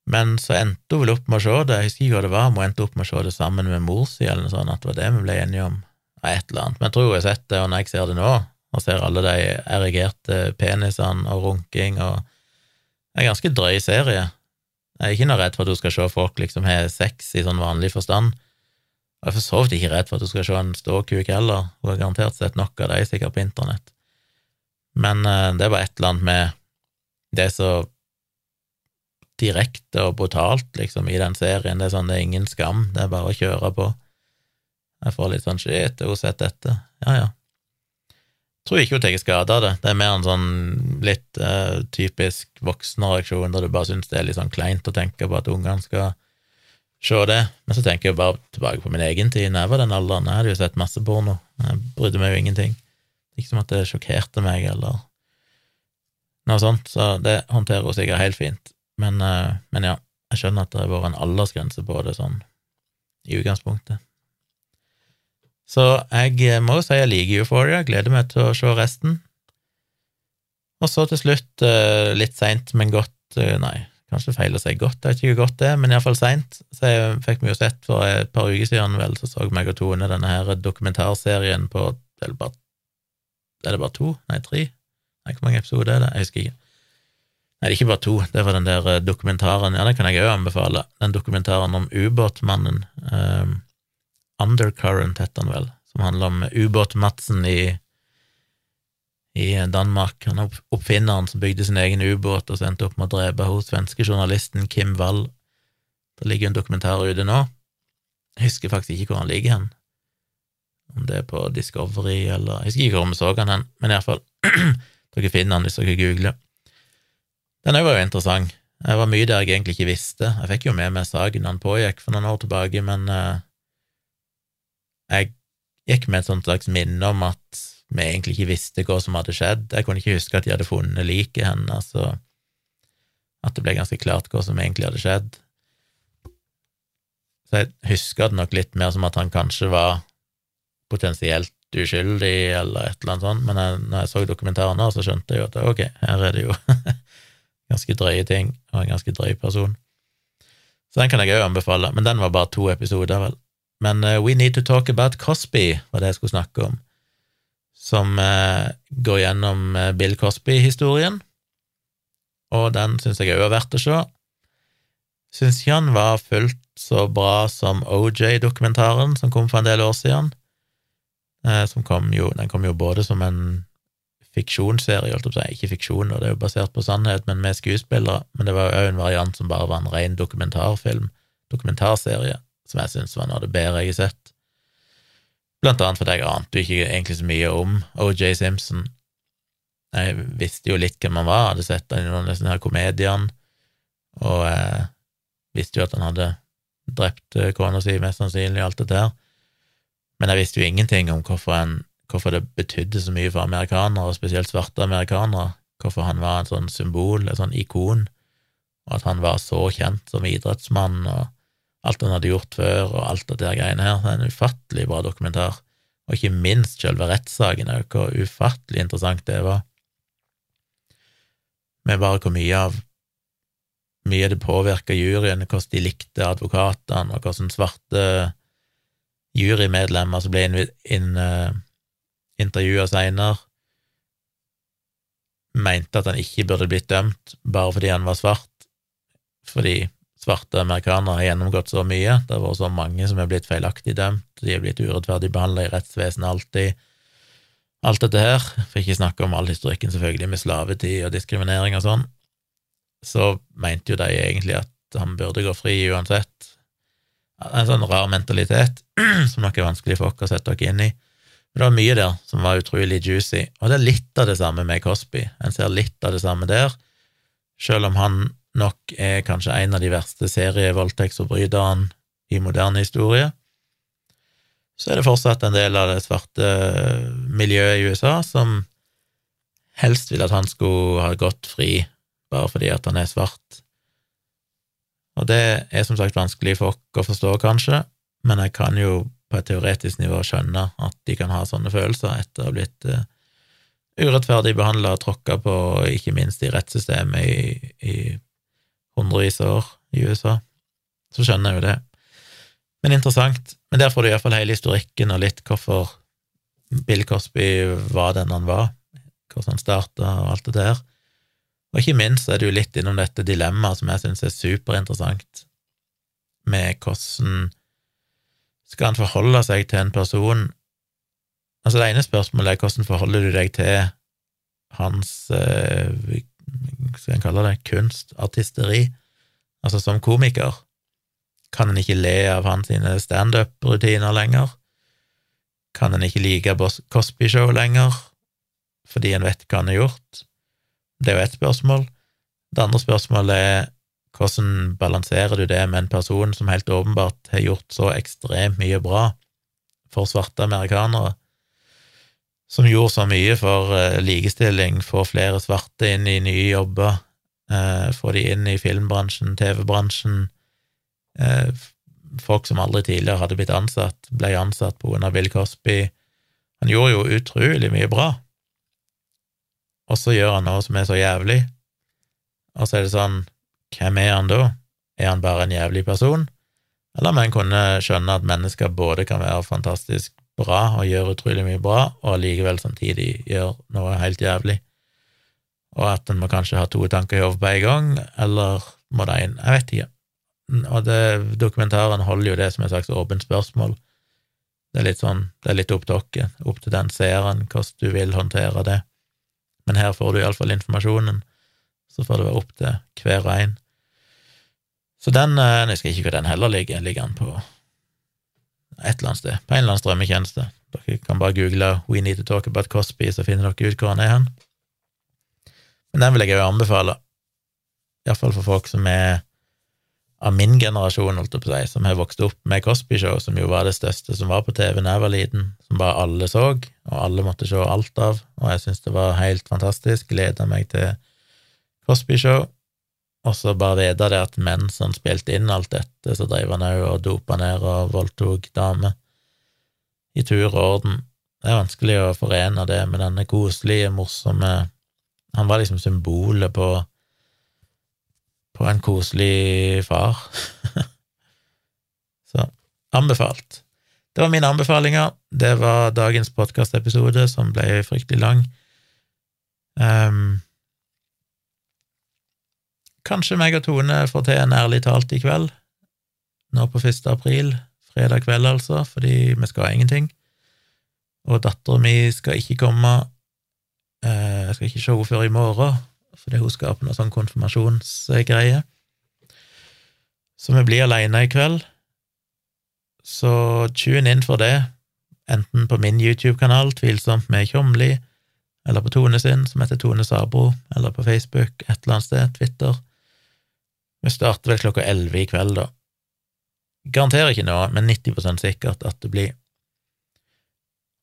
Men så endte hun vel opp med å se det, jeg husker ikke hva det var, hun endte opp med å se det sammen med mor si, eller noe sånt, at det var det vi ble enige om, ja, et eller annet. Men jeg tror hun har sett det, og når jeg ser det nå, og ser alle de erigerte penisene og runking og Det er en ganske drøy serie. Jeg er ikke noe redd for at hun skal se folk liksom ha sex i sånn vanlig forstand. Og jeg er for så vidt ikke redd for at hun skal se en ståkuk heller, hun har garantert sett nok av de sikkert på internett. Men det det var et eller annet med det så direkte og brutalt, liksom, i den serien. Det er sånn, det er ingen skam, det er bare å kjøre på. Jeg får litt sånn shit, har hun sett dette? Ja, ja. Tror ikke hun tar skade av det. Det er mer en sånn litt uh, typisk voksenreaksjon, der du bare syns det er litt sånn kleint å tenke på at ungene skal se det. Men så tenker jeg bare tilbake på min egen tid, da jeg var den alderen. Jeg hadde jo sett masse porno. Jeg brydde meg jo ingenting. Ikke som at det sjokkerte meg, eller noe sånt, så det håndterer hun sikkert helt fint. Men, eh, men, ja, jeg skjønner at det har vært en aldersgrense på det sånn i utgangspunktet. Så jeg eh, må jo si jeg liker Euphoria, gleder meg til å se resten. Og så til slutt, eh, litt seint, men godt Nei, kanskje feil å si godt, jeg vet ikke hvor godt det er, men iallfall seint. Så jeg fikk vi jo sett for et par uker siden, vel, så så meg og Tone denne her dokumentarserien på Er det bare, er det bare to? Nei, tre? Nei, hvor mange episoder er det? Jeg husker ikke. Nei, det er ikke bare to, det var den der eh, dokumentaren, ja, den kan jeg òg anbefale, den dokumentaren om ubåtmannen, um, Undercurrent heter han vel, som handler om ubåt-Madsen i, i Danmark. Han er oppfinneren som bygde sin egen ubåt og så endte opp med å drepe hos svenske journalisten Kim Wall. Det ligger en dokumentar ute nå. Jeg husker faktisk ikke hvor han ligger hen. Om det er på Discovery eller Jeg husker ikke hvor vi så han hen, men iallfall, *clears throat* dere finner han hvis dere googler. Den var jo interessant. Det var mye der jeg egentlig ikke visste. Jeg fikk jo med meg saken han pågikk for noen år tilbake, men uh, jeg gikk med et sånt slags minne om at vi egentlig ikke visste hva som hadde skjedd. Jeg kunne ikke huske at de hadde funnet liket hennes, og at det ble ganske klart hva som egentlig hadde skjedd. Så jeg husker det nok litt mer som at han kanskje var potensielt uskyldig, eller et eller annet sånt, men jeg, når jeg så dokumentaren nå, så skjønte jeg jo at ok, her er det jo *laughs* ganske drøye ting, og en ganske drøy person. Så den kan jeg òg anbefale, men den var bare to episoder, vel. Men uh, We Need to Talk About Cosby var det jeg skulle snakke om, som uh, går gjennom uh, Bill Cosby-historien, og den syns jeg òg er verdt å se. Syns ikke han var fullt så bra som OJ-dokumentaren som kom for en del år siden. Som kom jo, den kom jo både som en fiksjonsserie, holdt jeg ikke fiksjon, og det er jo basert på sannhet, men med skuespillere, men det var òg en variant som bare var en ren dokumentarfilm, dokumentarserie, som jeg syns var noe av det bedre jeg har sett. Blant annet fordi jeg ante ikke egentlig så mye om OJ Simpson. Jeg visste jo litt hvem han var, hadde sett han i noen av disse komediene, og eh, visste jo at han hadde drept kona si, mest sannsynlig, alt det der, men jeg visste jo ingenting om hvorfor en hvorfor det betydde så mye for amerikanere, og spesielt svarte amerikanere, hvorfor han var en sånn symbol, et sånn ikon, og at han var så kjent som idrettsmann, og alt han hadde gjort før, og alt det der greiene her. Det er en ufattelig bra dokumentar, og ikke minst selve rettssaken hvor ufattelig interessant det var, med bare hvor mye av mye det påvirka juryen, hvordan de likte advokatene, og hvordan svarte jurymedlemmer som ble inn, inn intervjua seinere, mente at han ikke burde blitt dømt bare fordi han var svart, fordi svarte amerikanere har gjennomgått så mye, det har vært så mange som er blitt feilaktig dømt, de er blitt urettferdig behandla i rettsvesenet alltid, alt dette her, for ikke snakke om all historikken selvfølgelig med slavetid og diskriminering og sånn, så mente jo de egentlig at han burde gå fri uansett. En sånn rar mentalitet *clears throat* som nok er vanskelig for oss å sette oss inn i. Det var mye der som var utrolig juicy, og det er litt av det samme med Cosby. En ser litt av det samme der, selv om han nok er kanskje en av de verste serievoldtektsforbryterne i moderne historie, så er det fortsatt en del av det svarte miljøet i USA som helst vil at han skulle ha gått fri bare fordi at han er svart. Og det er som sagt vanskelig for oss å forstå, kanskje, men jeg kan jo på et teoretisk nivå skjønne at de kan ha sånne følelser etter å ha blitt uh, urettferdig behandla og tråkka på, ikke minst i rettssystemet i, i hundrevis av år i USA. Så skjønner jeg jo det. Men interessant. Men der får du iallfall hele historikken og litt hvorfor Bill Cosby var den han var, hvordan han starta og alt det der. Og ikke minst er jo litt innom dette dilemmaet som jeg syns er superinteressant, med hvordan skal han forholde seg til en person Altså, det ene spørsmålet er hvordan forholder du deg til hans eh, skal en kalle det, kunstartisteri, altså som komiker, kan en ikke le av hans standup-rutiner lenger? Kan en ikke like Cosby-show lenger, fordi en vet hva han har gjort? Det er jo ett spørsmål. Det andre spørsmålet er hvordan balanserer du det med en person som helt åpenbart har gjort så ekstremt mye bra for svarte amerikanere? som gjorde så mye for uh, likestilling, få flere svarte inn i nye jobber, uh, få de inn i filmbransjen, TV-bransjen. Uh, folk som aldri tidligere hadde blitt ansatt, ble ansatt på grunn av Bill Cosby. Han gjorde jo utrolig mye bra, og så gjør han noe som er så jævlig, og så er det sånn, hvem er han da? Er han bare en jævlig person? Eller om en kunne skjønne at mennesker både kan være fantastisk bra og gjøre utrolig mye bra, og allikevel samtidig gjøre noe helt jævlig, og at en må kanskje ha to tanker i hodet på en gang, eller må det inn Jeg vet ikke. Og det, dokumentaren holder jo det som et slags åpent spørsmål. Det er litt sånn, det er litt opp til dere, opp til den seeren, hvordan du vil håndtere det. Men her får du iallfall informasjonen, så får det være opp til hver og en. Så den eh, Jeg husker ikke hvor den heller ligger. Ligger den på et eller annet sted, på en eller annen strømmetjeneste. Dere kan bare google 'We need to talk about Cosby', så finner dere ut hvor han er hen. Men den vil jeg jo anbefale, iallfall for folk som er av min generasjon, holdt jeg på å si, som har vokst opp med Cosby Show, som jo var det største som var på TV da jeg var liten, som bare alle så, og alle måtte se alt av, og jeg syntes det var helt fantastisk. Gleda meg til Cosby Show. Og så bare vite det at mens han spilte inn alt dette, så drev han òg og dopa ned og voldtok damer. I tur og orden. Det er vanskelig å forene det med denne koselige, morsomme Han var liksom symbolet på på en koselig far. *laughs* så anbefalt. Det var mine anbefalinger. Det var dagens podkastepisode, som ble fryktelig lang. Um, Kanskje meg og Tone får til en ærlig talt i kveld, nå på 1. april, fredag kveld altså, fordi vi skal ha ingenting. Og dattera mi skal ikke komme, eh, jeg skal ikke se henne før i morgen, fordi hun skal på noe sånn konfirmasjonsgreie. Så vi blir aleine i kveld. Så tune inn for det, enten på min YouTube-kanal, Tvilsomt med Tjomli, eller på Tone sin, som heter Tone Sabro, eller på Facebook, et eller annet sted, Twitter. Vi starter vel klokka elleve i kveld, da. Garanterer ikke noe, men 90% sikkert at det blir.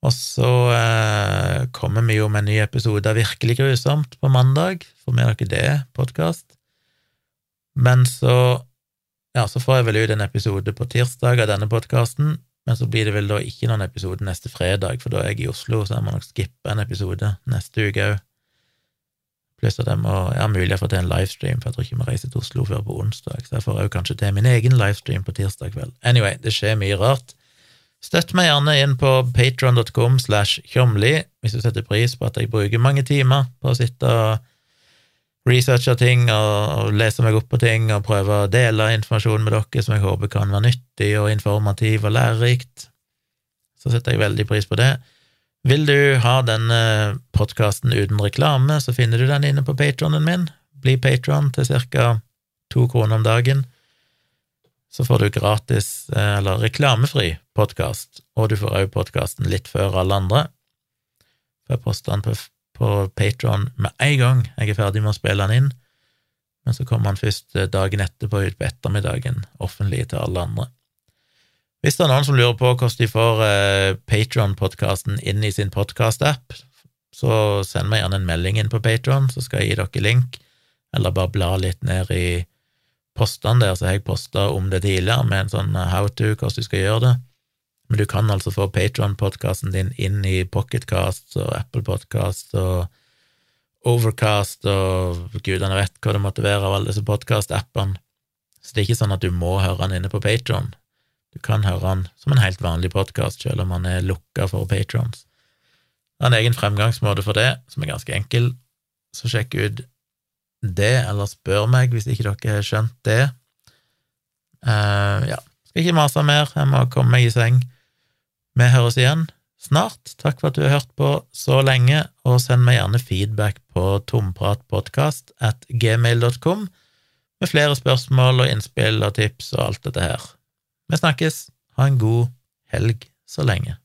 Og så eh, kommer vi jo med en ny episode av Virkelig grusomt på mandag. Får med dere det, podkast. Men så ja, så får jeg vel ut en episode på tirsdag av denne podkasten, men så blir det vel da ikke noen episode neste fredag, for da er jeg i Oslo, så jeg må nok skippe en episode neste uke òg. Pluss at jeg må Jeg har mulighet for til en livestream, for jeg tror ikke vi reiser til Oslo før på onsdag, så jeg får òg kanskje til min egen livestream på tirsdag kveld. Anyway, det skjer mye rart. Støtt meg gjerne inn på patron.com slash tjomli hvis du setter pris på at jeg bruker mange timer på å sitte og researche ting og, lese meg opp på ting og prøve å dele informasjon med dere som jeg håper kan være nyttig og informativ og lærerikt. Så setter jeg veldig pris på det. Vil du ha denne podkasten uten reklame, så finner du den inne på patronen min. Bli patron til ca. to kroner om dagen. Så får du gratis, eh, eller reklamefri, podkast, og du får òg podkasten litt før alle andre. Jeg poster den på på Patron med en gang jeg er ferdig med å spille den inn, men så kommer den først eh, dagen etterpå ut på ettermiddagen, offentlig til alle andre. Hvis det er noen som lurer på hvordan de får eh, Patron-podkasten inn i sin podkast-app, så send meg gjerne en melding inn på Patron, så skal jeg gi dere link, eller bare bla litt ned i postene der, så har jeg posta om det tidligere, med en sånn how to, hvordan du skal gjøre det. Men du kan altså få Patron-podkasten din inn i Pocketcast og Apple Podcast og Overcast og gudene vet hva det måtte være av alle disse podkast-appene. Så det er ikke sånn at du må høre den inne på Patron. Du kan høre han som en helt vanlig podkast, selv om han er lukka for patrons. Det er en egen fremgangsmåte for det, som er ganske enkel, så sjekk ut det, eller spør meg hvis ikke dere har skjønt det. Uh, ja, skal ikke mase mer, jeg må komme meg i seng. Vi høres igjen snart. Takk for at du har hørt på så lenge, og send meg gjerne feedback på tompratpodkast at gmail.com med flere spørsmål og innspill og tips og alt dette her. Vi snakkes. Ha en god helg så lenge.